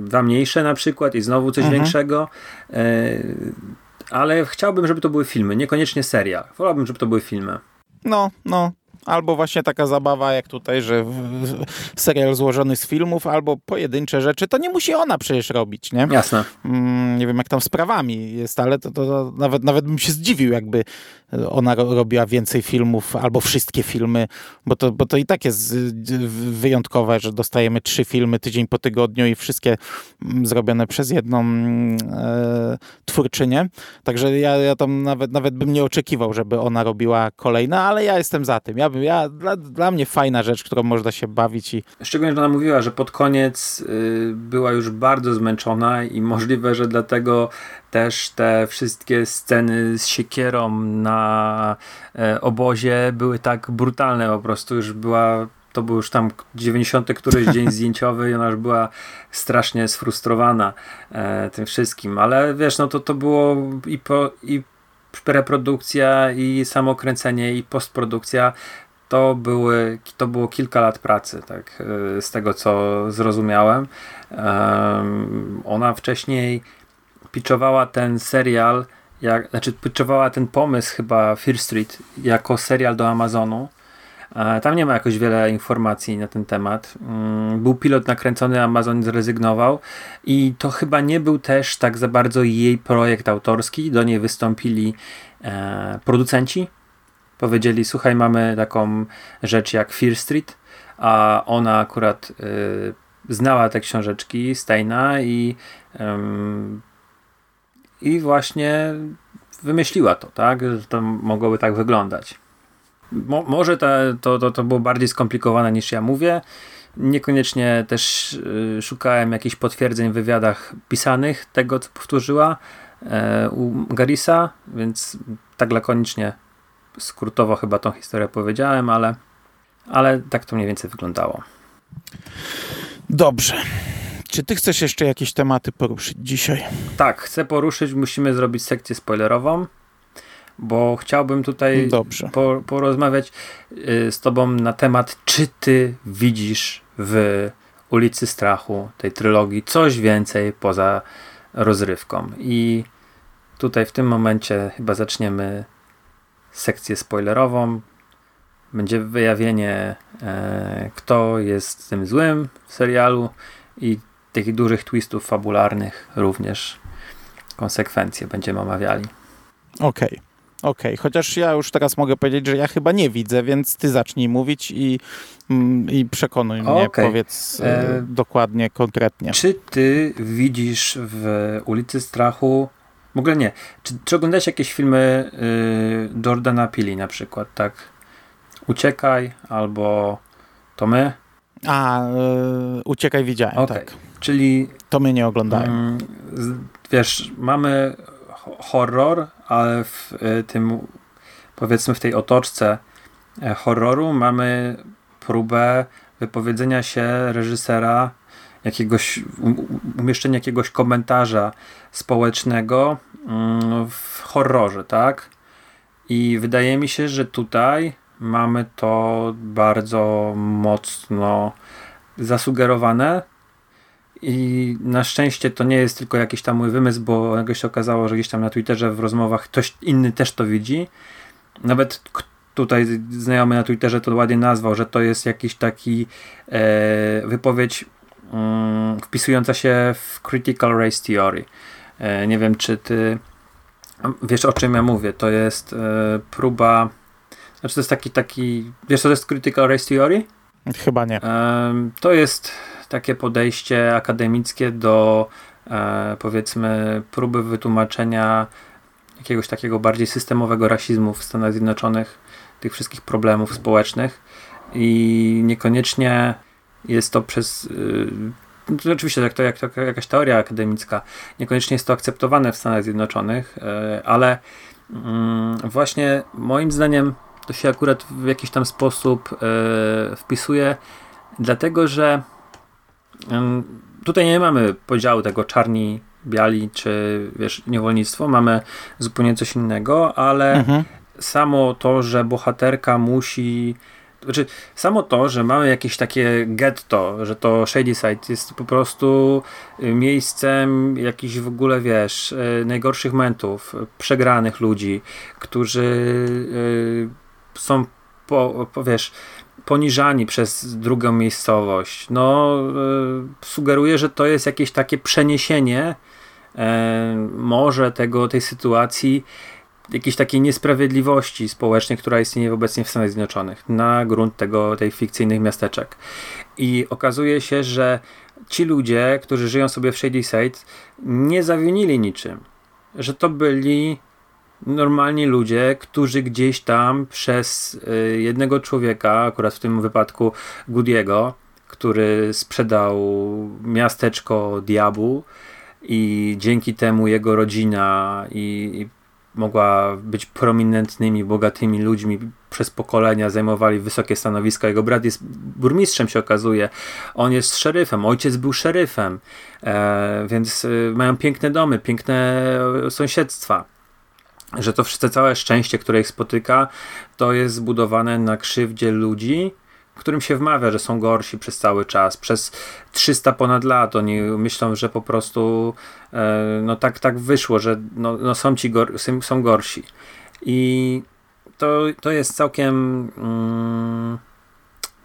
[SPEAKER 2] Dwa mniejsze na przykład i znowu coś mhm. większego. E, ale chciałbym, żeby to były filmy, niekoniecznie serial. Wolałbym, żeby to były filmy.
[SPEAKER 1] No, no, Albo właśnie taka zabawa jak tutaj, że serial złożony z filmów, albo pojedyncze rzeczy, to nie musi ona przecież robić, nie?
[SPEAKER 2] Jasne.
[SPEAKER 1] Mm, nie wiem jak tam z prawami jest, ale to, to, to, nawet, nawet bym się zdziwił, jakby ona robiła więcej filmów, albo wszystkie filmy, bo to, bo to i tak jest wyjątkowe, że dostajemy trzy filmy tydzień po tygodniu i wszystkie mm, zrobione przez jedną e, twórczynię. Także ja, ja tam nawet, nawet bym nie oczekiwał, żeby ona robiła kolejne, ale ja jestem za tym. Ja ja, dla, dla mnie fajna rzecz, którą można się bawić. i
[SPEAKER 2] Szczególnie, że ona mówiła, że pod koniec y, była już bardzo zmęczona i możliwe, że dlatego też te wszystkie sceny z siekierą na e, obozie były tak brutalne po prostu, już była to był już tam 90 któryś dzień [laughs] zdjęciowy i ona już była strasznie sfrustrowana e, tym wszystkim, ale wiesz, no to to było i, po, i preprodukcja i samokręcenie i postprodukcja to, były, to było kilka lat pracy, tak, e, z tego co zrozumiałem. Ona wcześniej pitchowała ten serial, jak, znaczy pitchowała ten pomysł chyba Fear Street jako serial do Amazonu. E, tam nie ma jakoś wiele informacji na ten temat. Mm, był pilot nakręcony, Amazon zrezygnował i to chyba nie był też tak za bardzo jej projekt autorski. Do niej wystąpili e, producenci powiedzieli, słuchaj, mamy taką rzecz jak Fear Street, a ona akurat y, znała te książeczki Steina i, i właśnie wymyśliła to, tak, że to mogłoby tak wyglądać. Mo, może to, to, to, to było bardziej skomplikowane niż ja mówię. Niekoniecznie też y, szukałem jakichś potwierdzeń w wywiadach pisanych tego, co powtórzyła y, u Garisa, więc tak lakonicznie skrótowo chyba tą historię powiedziałem, ale, ale tak to mniej więcej wyglądało.
[SPEAKER 1] Dobrze. Czy ty chcesz jeszcze jakieś tematy poruszyć dzisiaj?
[SPEAKER 2] Tak, chcę poruszyć. Musimy zrobić sekcję spoilerową, bo chciałbym tutaj po, porozmawiać y, z tobą na temat, czy ty widzisz w ulicy Strachu, tej trylogii, coś więcej poza rozrywką. I tutaj w tym momencie chyba zaczniemy sekcję spoilerową. Będzie wyjawienie, e, kto jest tym złym w serialu i tych dużych twistów fabularnych również konsekwencje będziemy omawiali.
[SPEAKER 1] Okej. Okay. Okej, okay. chociaż ja już teraz mogę powiedzieć, że ja chyba nie widzę, więc ty zacznij mówić i, mm, i przekonuj mnie, okay. powiedz e, dokładnie, konkretnie.
[SPEAKER 2] Czy ty widzisz w ulicy Strachu w ogóle nie. Czy, czy oglądałeś jakieś filmy y, Jordana Pili na przykład, tak? Uciekaj albo To my?
[SPEAKER 1] A, y, Uciekaj widziałem, okay. tak.
[SPEAKER 2] Czyli...
[SPEAKER 1] To my nie oglądałem.
[SPEAKER 2] Mm, wiesz, mamy horror, ale w y, tym powiedzmy w tej otoczce e, horroru mamy próbę wypowiedzenia się reżysera jakiegoś, umieszczenia jakiegoś komentarza społecznego mm, w horrorze, tak? I wydaje mi się, że tutaj mamy to bardzo mocno zasugerowane i na szczęście to nie jest tylko jakiś tam mój wymysł, bo jakoś się okazało, że gdzieś tam na Twitterze w rozmowach ktoś inny też to widzi. Nawet tutaj znajomy na Twitterze to ładnie nazwał, że to jest jakiś taki e, wypowiedź wpisująca się w Critical Race Theory. E, nie wiem, czy ty wiesz o czym ja mówię. To jest e, próba. Znaczy, to jest taki, taki. Wiesz, co to jest Critical Race Theory?
[SPEAKER 1] Chyba nie.
[SPEAKER 2] To jest takie podejście akademickie do e, powiedzmy próby wytłumaczenia jakiegoś takiego bardziej systemowego rasizmu w Stanach Zjednoczonych, tych wszystkich problemów społecznych i niekoniecznie jest to przez yy, oczywiście jak to, jak to jakaś teoria akademicka, niekoniecznie jest to akceptowane w Stanach Zjednoczonych, yy, ale yy, właśnie moim zdaniem to się akurat w jakiś tam sposób yy, wpisuje, dlatego że yy, tutaj nie mamy podziału tego czarni, biali czy wiesz, niewolnictwo, mamy zupełnie coś innego, ale mhm. samo to, że bohaterka musi znaczy, samo to, że mamy jakieś takie getto, że to Shadyside jest po prostu y, miejscem jakichś w ogóle, wiesz, y, najgorszych momentów, przegranych ludzi, którzy y, są, po, po, wiesz, poniżani przez drugą miejscowość. No, sugeruje, że to jest jakieś takie przeniesienie może tego, tej sytuacji jakiejś takiej niesprawiedliwości społecznej, która istnieje obecnie w Stanach Zjednoczonych na grunt tego, tej fikcyjnych miasteczek. I okazuje się, że ci ludzie, którzy żyją sobie w Shadyside, nie zawinili niczym. Że to byli normalni ludzie, którzy gdzieś tam przez y, jednego człowieka, akurat w tym wypadku Goody'ego, który sprzedał miasteczko diabłu i dzięki temu jego rodzina i, i mogła być prominentnymi, bogatymi ludźmi przez pokolenia, zajmowali wysokie stanowiska. Jego brat jest burmistrzem, się okazuje. On jest szeryfem, ojciec był szeryfem, e, więc e, mają piękne domy, piękne sąsiedztwa. Że to wszystko, całe szczęście, które ich spotyka, to jest zbudowane na krzywdzie ludzi, którym się wmawia, że są gorsi przez cały czas, przez 300 ponad lat. Oni myślą, że po prostu e, no tak, tak wyszło, że no, no są ci gor są gorsi. I to, to jest całkiem mm,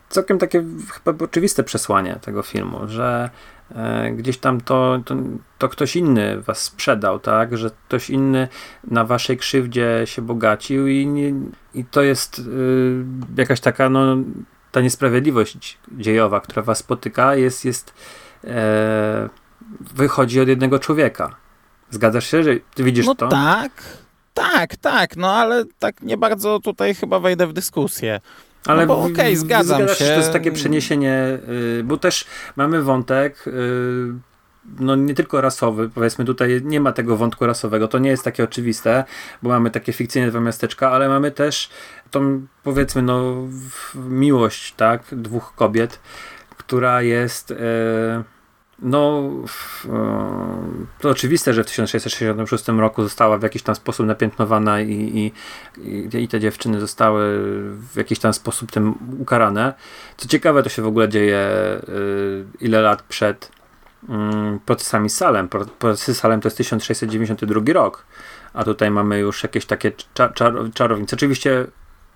[SPEAKER 2] całkiem takie chyba oczywiste przesłanie tego filmu, że e, gdzieś tam to, to, to, ktoś inny was sprzedał, tak, że ktoś inny na waszej krzywdzie się bogacił i, i to jest y, jakaś taka no ta niesprawiedliwość dziejowa, która was spotyka, jest, jest e, wychodzi od jednego człowieka. Zgadzasz się, że ty widzisz
[SPEAKER 1] no
[SPEAKER 2] to?
[SPEAKER 1] tak, tak, tak, no ale tak nie bardzo tutaj chyba wejdę w dyskusję. Ale no okej, okay, zgadzam się.
[SPEAKER 2] To jest takie przeniesienie, y, bo też mamy wątek y, no nie tylko rasowy, powiedzmy tutaj nie ma tego wątku rasowego, to nie jest takie oczywiste, bo mamy takie fikcyjne dwa miasteczka, ale mamy też tą powiedzmy no miłość, tak, dwóch kobiet, która jest e, no e, to oczywiste, że w 1666 roku została w jakiś tam sposób napiętnowana i, i, i, te dziewczyny zostały w jakiś tam sposób tym ukarane. Co ciekawe, to się w ogóle dzieje e, ile lat przed Mm, procesami Salem. Procesy Salem to jest 1692 rok, a tutaj mamy już jakieś takie czar czarownice. Oczywiście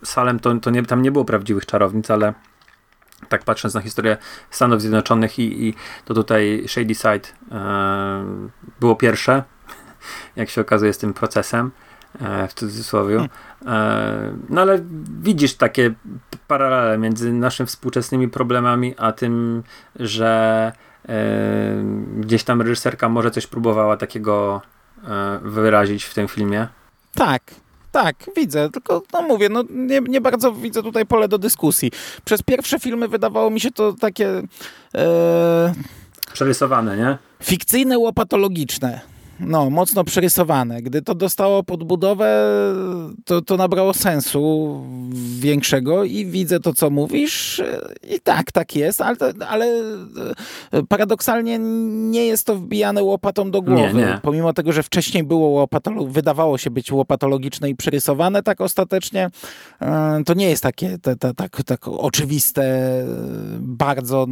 [SPEAKER 2] Salem to, to nie, tam nie było prawdziwych czarownic, ale tak patrząc na historię Stanów Zjednoczonych i, i to tutaj Shadyside e, było pierwsze, [laughs] jak się okazuje z tym procesem e, w cudzysłowie. Hmm. E, no ale widzisz takie paralele między naszymi współczesnymi problemami, a tym, że gdzieś tam reżyserka może coś próbowała takiego wyrazić w tym filmie?
[SPEAKER 1] Tak, tak, widzę, tylko no mówię, no nie, nie bardzo widzę tutaj pole do dyskusji. Przez pierwsze filmy wydawało mi się to takie... E...
[SPEAKER 2] Przerysowane, nie?
[SPEAKER 1] Fikcyjne, łopatologiczne no, mocno przerysowane. Gdy to dostało podbudowę, to, to nabrało sensu większego i widzę to, co mówisz i tak, tak jest, ale, ale e, paradoksalnie nie jest to wbijane łopatą do głowy. Nie, nie. Pomimo tego, że wcześniej było łopatolo- wydawało się być łopatologiczne i przerysowane, tak ostatecznie e, to nie jest takie te, te, tak, tak oczywiste, bardzo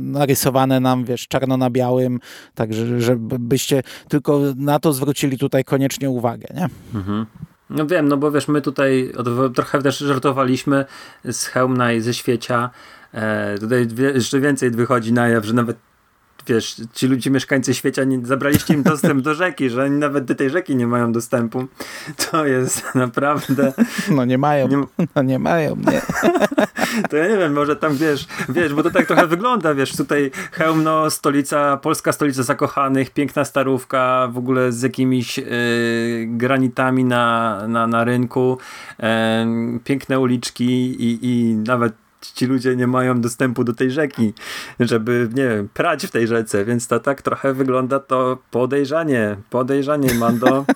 [SPEAKER 1] narysowane nam, wiesz, czarno na białym, tak, żebyście tylko na to zwrócili tutaj koniecznie uwagę, nie? Mhm.
[SPEAKER 2] No wiem, no bo wiesz, my tutaj trochę też żartowaliśmy z Hełmna i ze Świecia. E, tutaj jeszcze więcej wychodzi na jaw, że nawet wiesz, ci ludzie, mieszkańcy świata, nie, zabraliście im dostęp do rzeki, że oni nawet do tej rzeki nie mają dostępu. To jest [laughs] naprawdę...
[SPEAKER 1] No nie mają, nie, no nie mają, nie. [laughs]
[SPEAKER 2] To ja nie wiem, może tam wiesz, wiesz, bo to tak trochę wygląda, wiesz, tutaj Chełmno, stolica, polska stolica zakochanych, piękna starówka, w ogóle z jakimiś y, granitami na, na, na rynku, y, piękne uliczki i, i nawet ci ludzie nie mają dostępu do tej rzeki, żeby, nie wiem, prać w tej rzece, więc to tak trochę wygląda to podejrzanie, podejrzanie, Mando. [laughs]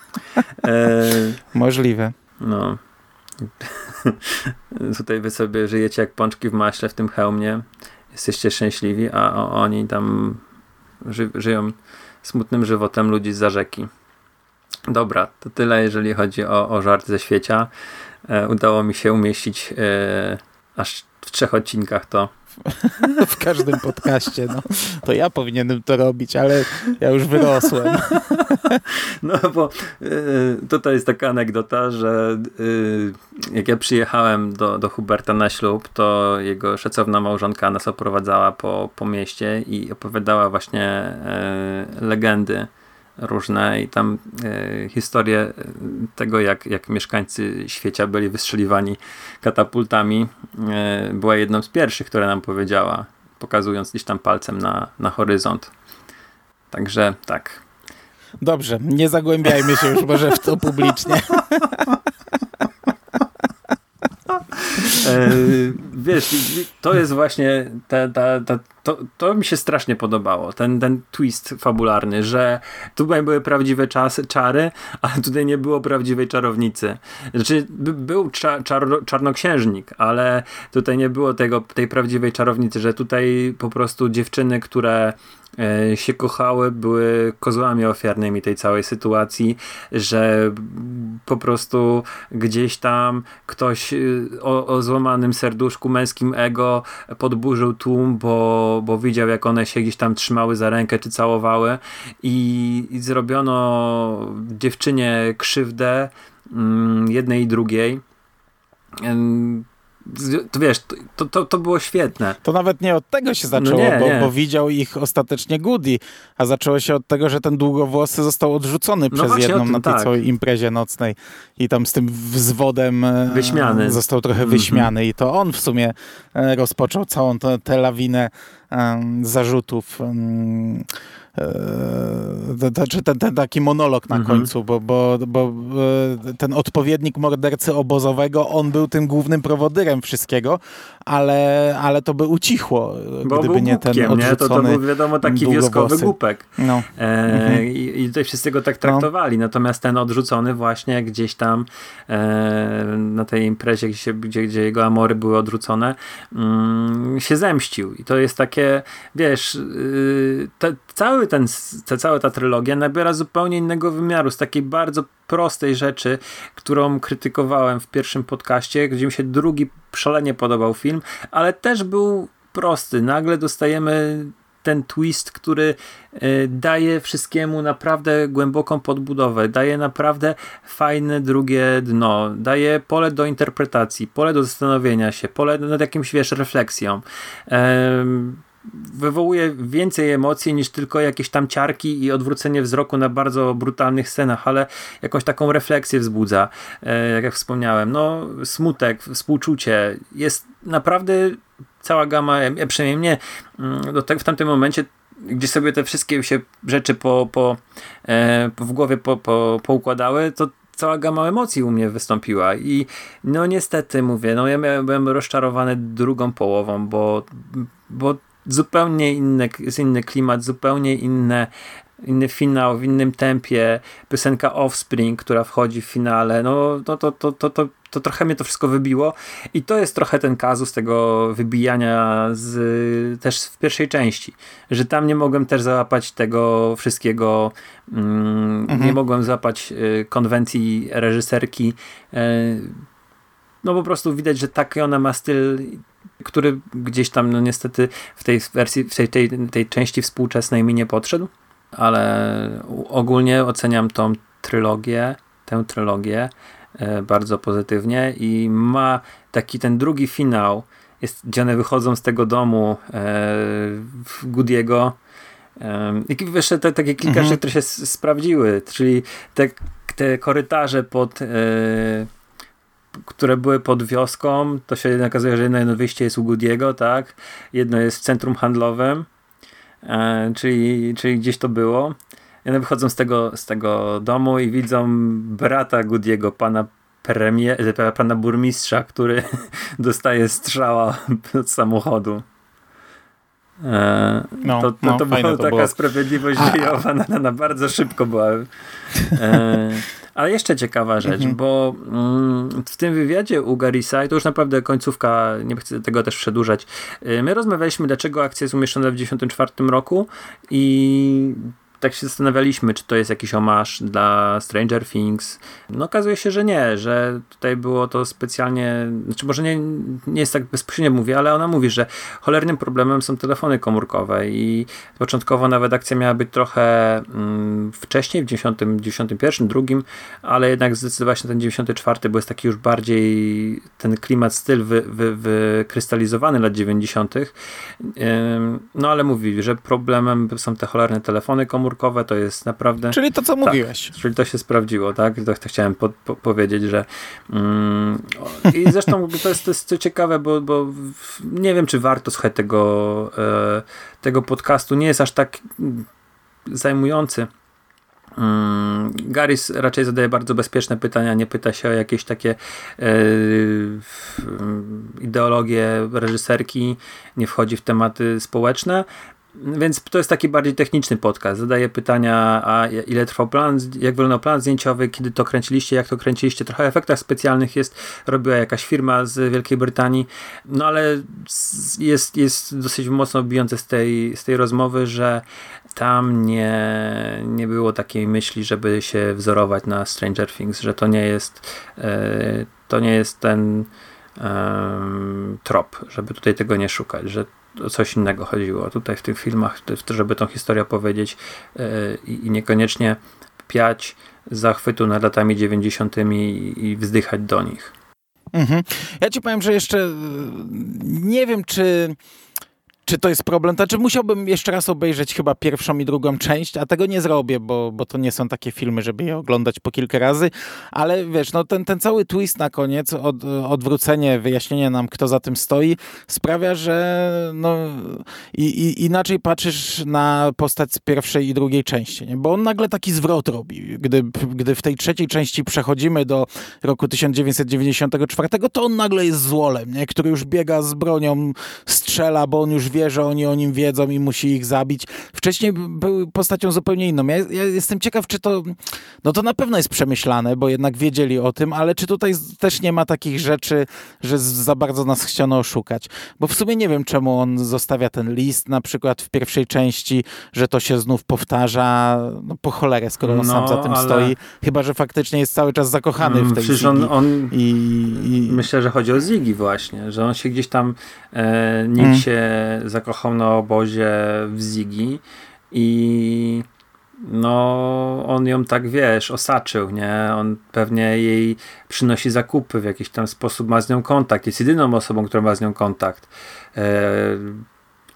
[SPEAKER 1] E, Możliwe.
[SPEAKER 2] No. [laughs] Tutaj wy sobie żyjecie jak pączki w maśle w tym hełmie. Jesteście szczęśliwi, a oni tam ży żyją smutnym żywotem ludzi z za rzeki. Dobra, to tyle jeżeli chodzi o, o żart ze świecia. E, udało mi się umieścić e, aż w trzech odcinkach to. [laughs]
[SPEAKER 1] w każdym podcaście, no. To ja powinienem to robić, ale ja już wyrosłem. [laughs]
[SPEAKER 2] no bo y, tutaj jest taka anegdota, że y, jak ja przyjechałem do, do Huberta na ślub, to jego szacowna małżonka nas oprowadzała po, po mieście i opowiadała właśnie y, legendy różne i tam e, historie tego, jak, jak mieszkańcy świecia byli wystrzeliwani katapultami, e, była jedną z pierwszych, która nam powiedziała, pokazując gdzieś tam palcem na, na horyzont. Także tak.
[SPEAKER 1] Dobrze, nie zagłębiajmy się już może w to [laughs] publicznie.
[SPEAKER 2] E, wiesz, to jest właśnie ta, ta, ta, to, to mi się strasznie podobało, ten, ten twist fabularny, że tutaj były prawdziwe czasy, czary, [laughs] ale tutaj nie było prawdziwej czarownicy. Znaczy, był cza, czar, czarnoksiężnik, ale tutaj nie było tego, tej prawdziwej czarownicy, że tutaj po prostu dziewczyny, które E, się kochały, były kozłami ofiarnymi tej całej sytuacji, że po prostu gdzieś tam ktoś y, o, o złamanym serduszku, męskim ego podburzył tłum, bo, bo widział jak one się gdzieś tam trzymały za rękę czy całowały i, i zrobiono dziewczynie krzywdę mm, jednej i drugiej to wiesz, to, to, to było świetne.
[SPEAKER 1] To nawet nie od tego się zaczęło, no nie, bo, nie. bo, widział ich ostatecznie Goody, a zaczęło się od tego, że ten długowłosy został odrzucony no przez jedną tym, na tej tak. całej imprezie nocnej i tam z tym wzwodem e, wyśmiany. został trochę mm -hmm. wyśmiany i to on w sumie e, rozpoczął całą tę lawinę zarzutów. Znaczy ten, ten taki monolog na mhm. końcu, bo, bo, bo e, ten odpowiednik mordercy obozowego, on był tym głównym prowodyrem wszystkiego, ale, ale to by ucichło,
[SPEAKER 2] bo gdyby nie ten odrzucony nie? To, to był wiadomo taki wioskowy głupek. No. E, mhm. i, I tutaj wszyscy go tak traktowali, no. natomiast ten odrzucony właśnie gdzieś tam e, na tej imprezie, gdzie, gdzie, gdzie jego amory były odrzucone, mm, się zemścił. I to jest takie, wiesz, y, te, cały ten, ta, cała ta trylogia nabiera zupełnie innego wymiaru, z takiej bardzo prostej rzeczy, którą krytykowałem w pierwszym podcaście, gdzie mi się drugi szalenie podobał film, ale też był prosty. Nagle dostajemy ten twist, który e, daje wszystkiemu naprawdę głęboką podbudowę, daje naprawdę fajne drugie dno, daje pole do interpretacji, pole do zastanowienia się, pole nad jakimś, wiesz, refleksją wywołuje więcej emocji niż tylko jakieś tam ciarki i odwrócenie wzroku na bardzo brutalnych scenach, ale jakąś taką refleksję wzbudza, e, jak ja wspomniałem. No, smutek, współczucie. Jest naprawdę cała gama, przynajmniej mnie, mm, do tego w tamtym momencie gdzie sobie te wszystkie się rzeczy po, po, e, w głowie po, po, poukładały, to cała gama emocji u mnie wystąpiła i no niestety mówię, no ja byłem rozczarowany drugą połową, bo, bo zupełnie inny, jest inny klimat, zupełnie inne inny finał, w innym tempie, piosenka Offspring, która wchodzi w finale, no to, to, to, to, to, to trochę mnie to wszystko wybiło. I to jest trochę ten kazus tego wybijania z, też w pierwszej części, że tam nie mogłem też załapać tego wszystkiego, mm, mhm. nie mogłem załapać y, konwencji reżyserki, y, no po prostu widać, że taki ona ma styl który gdzieś tam no niestety w tej wersji, w tej, tej, tej części współczesnej mi nie podszedł, ale ogólnie oceniam tą trylogię, tę trylogię e, bardzo pozytywnie i ma taki ten drugi finał, jest, gdzie one wychodzą z tego domu e, w Goody'ego e, i jeszcze te, takie kilka mhm. rzeczy, które się sprawdziły, czyli te, te korytarze pod które były pod wioską, to się okazuje, że jedno wyjście jest u Goody'ego, tak? Jedno jest w centrum handlowym, e, czyli, czyli gdzieś to było. I one wychodzą z tego, z tego domu i widzą brata Goody'ego, pana premier, pana burmistrza, który [laughs] dostaje strzała od samochodu. E, no, to, to, no, to była taka było. sprawiedliwość dziejowa [laughs] na, na, bardzo szybko była. E, ale jeszcze ciekawa rzecz, mhm. bo mm, w tym wywiadzie u Garisa, i to już naprawdę końcówka, nie chcę tego też przedłużać, y, my rozmawialiśmy, dlaczego akcja jest umieszczona w 1994 roku i tak się zastanawialiśmy, czy to jest jakiś omasz dla Stranger Things. No okazuje się, że nie, że tutaj było to specjalnie, znaczy może nie, nie jest tak bezpośrednio mówię, ale ona mówi, że cholernym problemem są telefony komórkowe i początkowo nawet akcja miała być trochę mm, wcześniej, w 90, 91, drugim, ale jednak zdecydowała się na ten 94, bo jest taki już bardziej ten klimat, styl wy, wy, wykrystalizowany lat 90. No ale mówi, że problemem są te cholerne telefony komórkowe, to jest naprawdę...
[SPEAKER 1] Czyli to, co tak, mówiłeś.
[SPEAKER 2] Czyli to się sprawdziło, tak? To, to chciałem po, po, powiedzieć, że mm, i zresztą [laughs] to jest, to jest ciekawe, bo, bo nie wiem, czy warto słuchać tego, e, tego podcastu. Nie jest aż tak zajmujący. Mm, Garys raczej zadaje bardzo bezpieczne pytania, nie pyta się o jakieś takie e, ideologie reżyserki, nie wchodzi w tematy społeczne. Więc to jest taki bardziej techniczny podcast. Zadaję pytania, a ile trwał plan, jak wyglądał plan zdjęciowy, kiedy to kręciliście, jak to kręciliście. Trochę efektach specjalnych jest, robiła jakaś firma z Wielkiej Brytanii. No ale jest, jest dosyć mocno bijące z tej, z tej rozmowy, że tam nie, nie było takiej myśli, żeby się wzorować na Stranger Things, że to nie jest, e, to nie jest ten trop, żeby tutaj tego nie szukać, że coś innego chodziło. Tutaj w tych filmach, żeby tą historię opowiedzieć e, i niekoniecznie piać zachwytu nad latami 90. i wzdychać do nich.
[SPEAKER 1] Mhm. Ja ci powiem, że jeszcze e, nie wiem, czy czy to jest problem? Znaczy musiałbym jeszcze raz obejrzeć chyba pierwszą i drugą część, a tego nie zrobię, bo, bo to nie są takie filmy, żeby je oglądać po kilka razy, ale wiesz, no ten, ten cały twist na koniec, od, odwrócenie, wyjaśnienie nam, kto za tym stoi, sprawia, że no i, i, inaczej patrzysz na postać z pierwszej i drugiej części, nie? bo on nagle taki zwrot robi. Gdy, gdy w tej trzeciej części przechodzimy do roku 1994, to on nagle jest złolem, nie? który już biega z bronią, strzela, bo on już wie, że oni o nim wiedzą i musi ich zabić. Wcześniej był postacią zupełnie inną. Ja, ja, jestem ciekaw, czy to, no to na pewno jest przemyślane, bo jednak wiedzieli o tym, ale czy tutaj też nie ma takich rzeczy, że za bardzo nas chciano oszukać. Bo w sumie nie wiem, czemu on zostawia ten list na przykład w pierwszej części, że to się znów powtarza, no po cholerę, skoro on no, sam za tym ale... stoi. Chyba, że faktycznie jest cały czas zakochany w tej Ziggy. On, on... I,
[SPEAKER 2] i... Myślę, że chodzi o Ziggy właśnie, że on się gdzieś tam e, nikt hmm. się zakochał na obozie w Zigi i no on ją tak wiesz, osaczył, nie? On pewnie jej przynosi zakupy w jakiś tam sposób, ma z nią kontakt, jest jedyną osobą, która ma z nią kontakt. E,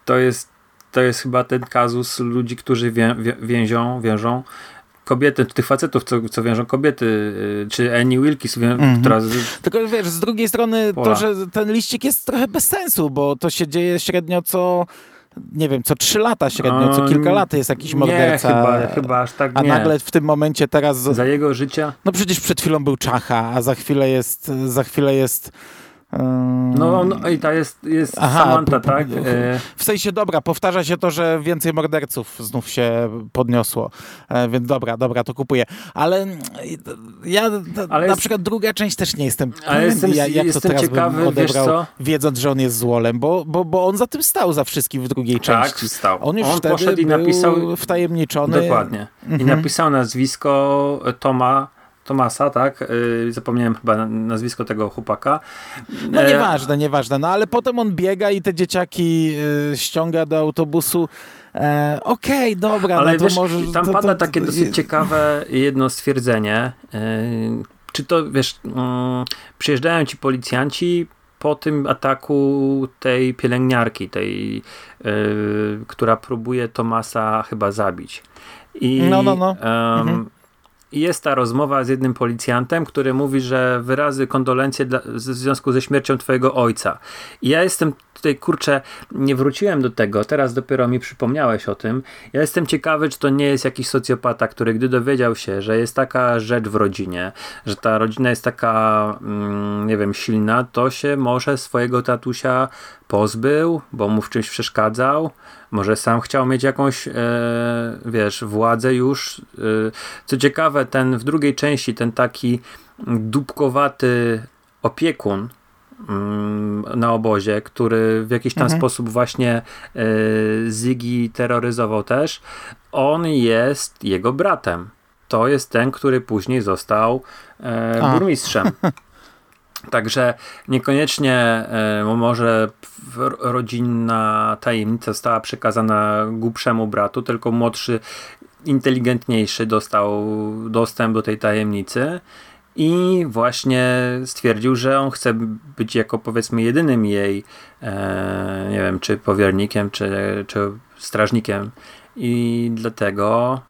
[SPEAKER 2] to jest to jest chyba ten kazus ludzi, którzy wię, więzią, wiążą kobiety, tych facetów, co, co wiążą kobiety, y, czy Annie Wilkes, mm -hmm. która... Z...
[SPEAKER 1] Tylko wiesz, z drugiej strony Pola. to, że ten liścik jest trochę bez sensu, bo to się dzieje średnio co nie wiem, co trzy lata średnio, co kilka lat jest jakiś morderca.
[SPEAKER 2] Nie, chyba, chyba aż tak
[SPEAKER 1] A
[SPEAKER 2] nie.
[SPEAKER 1] nagle w tym momencie teraz...
[SPEAKER 2] Za jego życia?
[SPEAKER 1] No przecież przed chwilą był Czacha, a za chwilę jest, za chwilę jest
[SPEAKER 2] no, no i ta jest, jest Aha, Samantha, tak?
[SPEAKER 1] E, w sensie, dobra, powtarza się to, że więcej morderców znów się podniosło, e, więc dobra, dobra, to kupuję. Ale ja ale na jest, przykład druga część też nie jestem
[SPEAKER 2] ale jestem, jak jestem to teraz ciekawy, bym odebrał,
[SPEAKER 1] wiedząc, że on jest złolem, bo, bo, bo on za tym stał za wszystkim w drugiej tak, części.
[SPEAKER 2] Tak, stał.
[SPEAKER 1] On już on wtedy poszedł i napisał wtajemniczony.
[SPEAKER 2] Dokładnie. Mhm. I napisał nazwisko Toma Tomasa, tak? Yy, zapomniałem chyba nazwisko tego chłopaka.
[SPEAKER 1] No e, nieważne, nieważne. No ale potem on biega i te dzieciaki yy, ściąga do autobusu. E, Okej, okay, dobra,
[SPEAKER 2] ale
[SPEAKER 1] no
[SPEAKER 2] wiesz,
[SPEAKER 1] może,
[SPEAKER 2] tam to, pada to, to, takie dosyć ciekawe jedno stwierdzenie. Czy to, wiesz, yy, przyjeżdżają ci policjanci po tym ataku tej pielęgniarki, tej, yy, która próbuje Tomasa chyba zabić.
[SPEAKER 1] I, no, no, no. Mhm
[SPEAKER 2] jest ta rozmowa z jednym policjantem, który mówi, że wyrazy kondolencje dla, w związku ze śmiercią twojego ojca. I ja jestem tutaj, kurczę, nie wróciłem do tego, teraz dopiero mi przypomniałeś o tym. Ja jestem ciekawy, czy to nie jest jakiś socjopata, który gdy dowiedział się, że jest taka rzecz w rodzinie, że ta rodzina jest taka, mm, nie wiem, silna, to się może swojego tatusia pozbył, bo mu w czymś przeszkadzał. Może sam chciał mieć jakąś, e, wiesz, władzę już. E, co ciekawe, ten w drugiej części, ten taki dupkowaty opiekun, mm, na obozie, który w jakiś tam
[SPEAKER 1] Mhm.
[SPEAKER 2] sposób właśnie e, Ziggy terroryzował też, on jest jego bratem. To jest ten, który później został e, burmistrzem. [laughs] Także niekoniecznie e, może rodzinna tajemnica została przekazana głupszemu bratu, tylko młodszy, inteligentniejszy dostał dostęp do tej tajemnicy i właśnie stwierdził, że on chce być jako powiedzmy jedynym jej, e, nie wiem, czy powiernikiem, czy, czy strażnikiem. I dlatego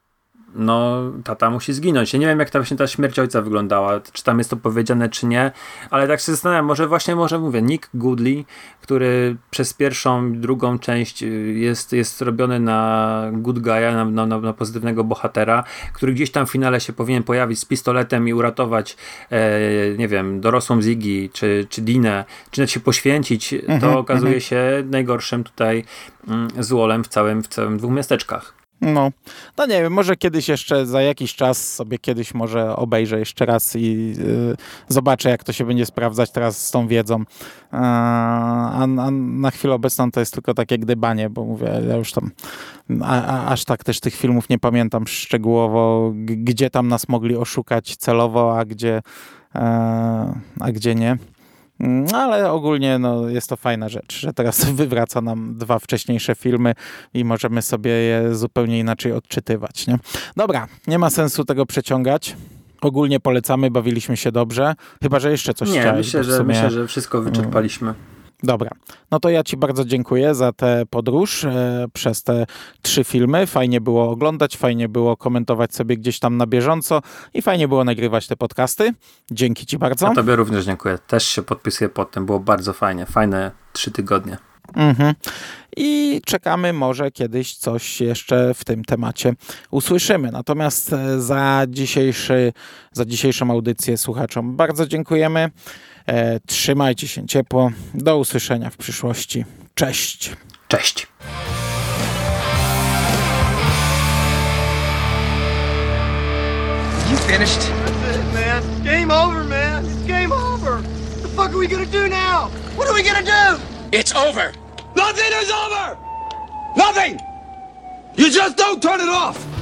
[SPEAKER 2] no, tata musi zginąć. Ja nie wiem, jak ta właśnie ta śmierć ojca wyglądała, czy tam jest to powiedziane, czy nie, ale tak się zastanawiam, może właśnie, może mówię, Nick Goodley, który przez pierwszą, drugą część y, jest, jest robiony na good guy'a, na, na, na, pozytywnego bohatera, który gdzieś tam w finale się powinien pojawić z pistoletem i uratować, e, nie wiem, dorosłą Ziggy, czy, czy Dinę, czy nawet się poświęcić,
[SPEAKER 1] Mhm,
[SPEAKER 2] to okazuje się najgorszym tutaj mm, złolem w całym, w całym dwóch miasteczkach.
[SPEAKER 1] No, no nie wiem, może kiedyś jeszcze za jakiś czas sobie kiedyś może obejrzę jeszcze raz i y, zobaczę, jak to się będzie sprawdzać teraz z tą wiedzą. A, a, a na chwilę obecną to jest tylko takie gdybanie, bo mówię, ja już tam a, a, aż tak też tych filmów nie pamiętam szczegółowo, gdzie tam nas mogli oszukać celowo, a gdzie, e, a gdzie nie. Mm, Ale ogólnie no, jest to fajna rzecz, że teraz [laughs] wywraca nam dwa wcześniejsze filmy i możemy sobie je zupełnie inaczej odczytywać. Nie? Dobra, nie ma sensu tego przeciągać. Ogólnie polecamy, bawiliśmy się dobrze. Chyba, że jeszcze coś
[SPEAKER 2] Nie,
[SPEAKER 1] chciałeś.
[SPEAKER 2] myślę że,
[SPEAKER 1] sumie-
[SPEAKER 2] myślę, że wszystko wyczerpaliśmy.
[SPEAKER 1] Dobra, no to ja Ci bardzo dziękuję za tę podróż e, przez te trzy filmy. Fajnie było oglądać, fajnie było komentować sobie gdzieś tam na bieżąco i fajnie było nagrywać te podcasty. Dzięki Ci bardzo.
[SPEAKER 2] A tobie również dziękuję. Też się podpisuję pod tym. Było bardzo fajnie. Fajne trzy tygodnie.
[SPEAKER 1] Mhm. I czekamy, może kiedyś coś jeszcze w tym temacie usłyszymy. Natomiast e, za, dzisiejszy, za dzisiejszą audycję słuchaczom bardzo dziękujemy. E, trzymajcie się ciepło. Do usłyszenia w przyszłości. Cześć.
[SPEAKER 2] Cześć.
[SPEAKER 3] You finished?
[SPEAKER 4] That's it, man. Game over, man. It's game over. What the fuck are we gonna do now? What are we gonna do?
[SPEAKER 3] It's over.
[SPEAKER 4] Nothing is over! Nothing! You just don't turn it off!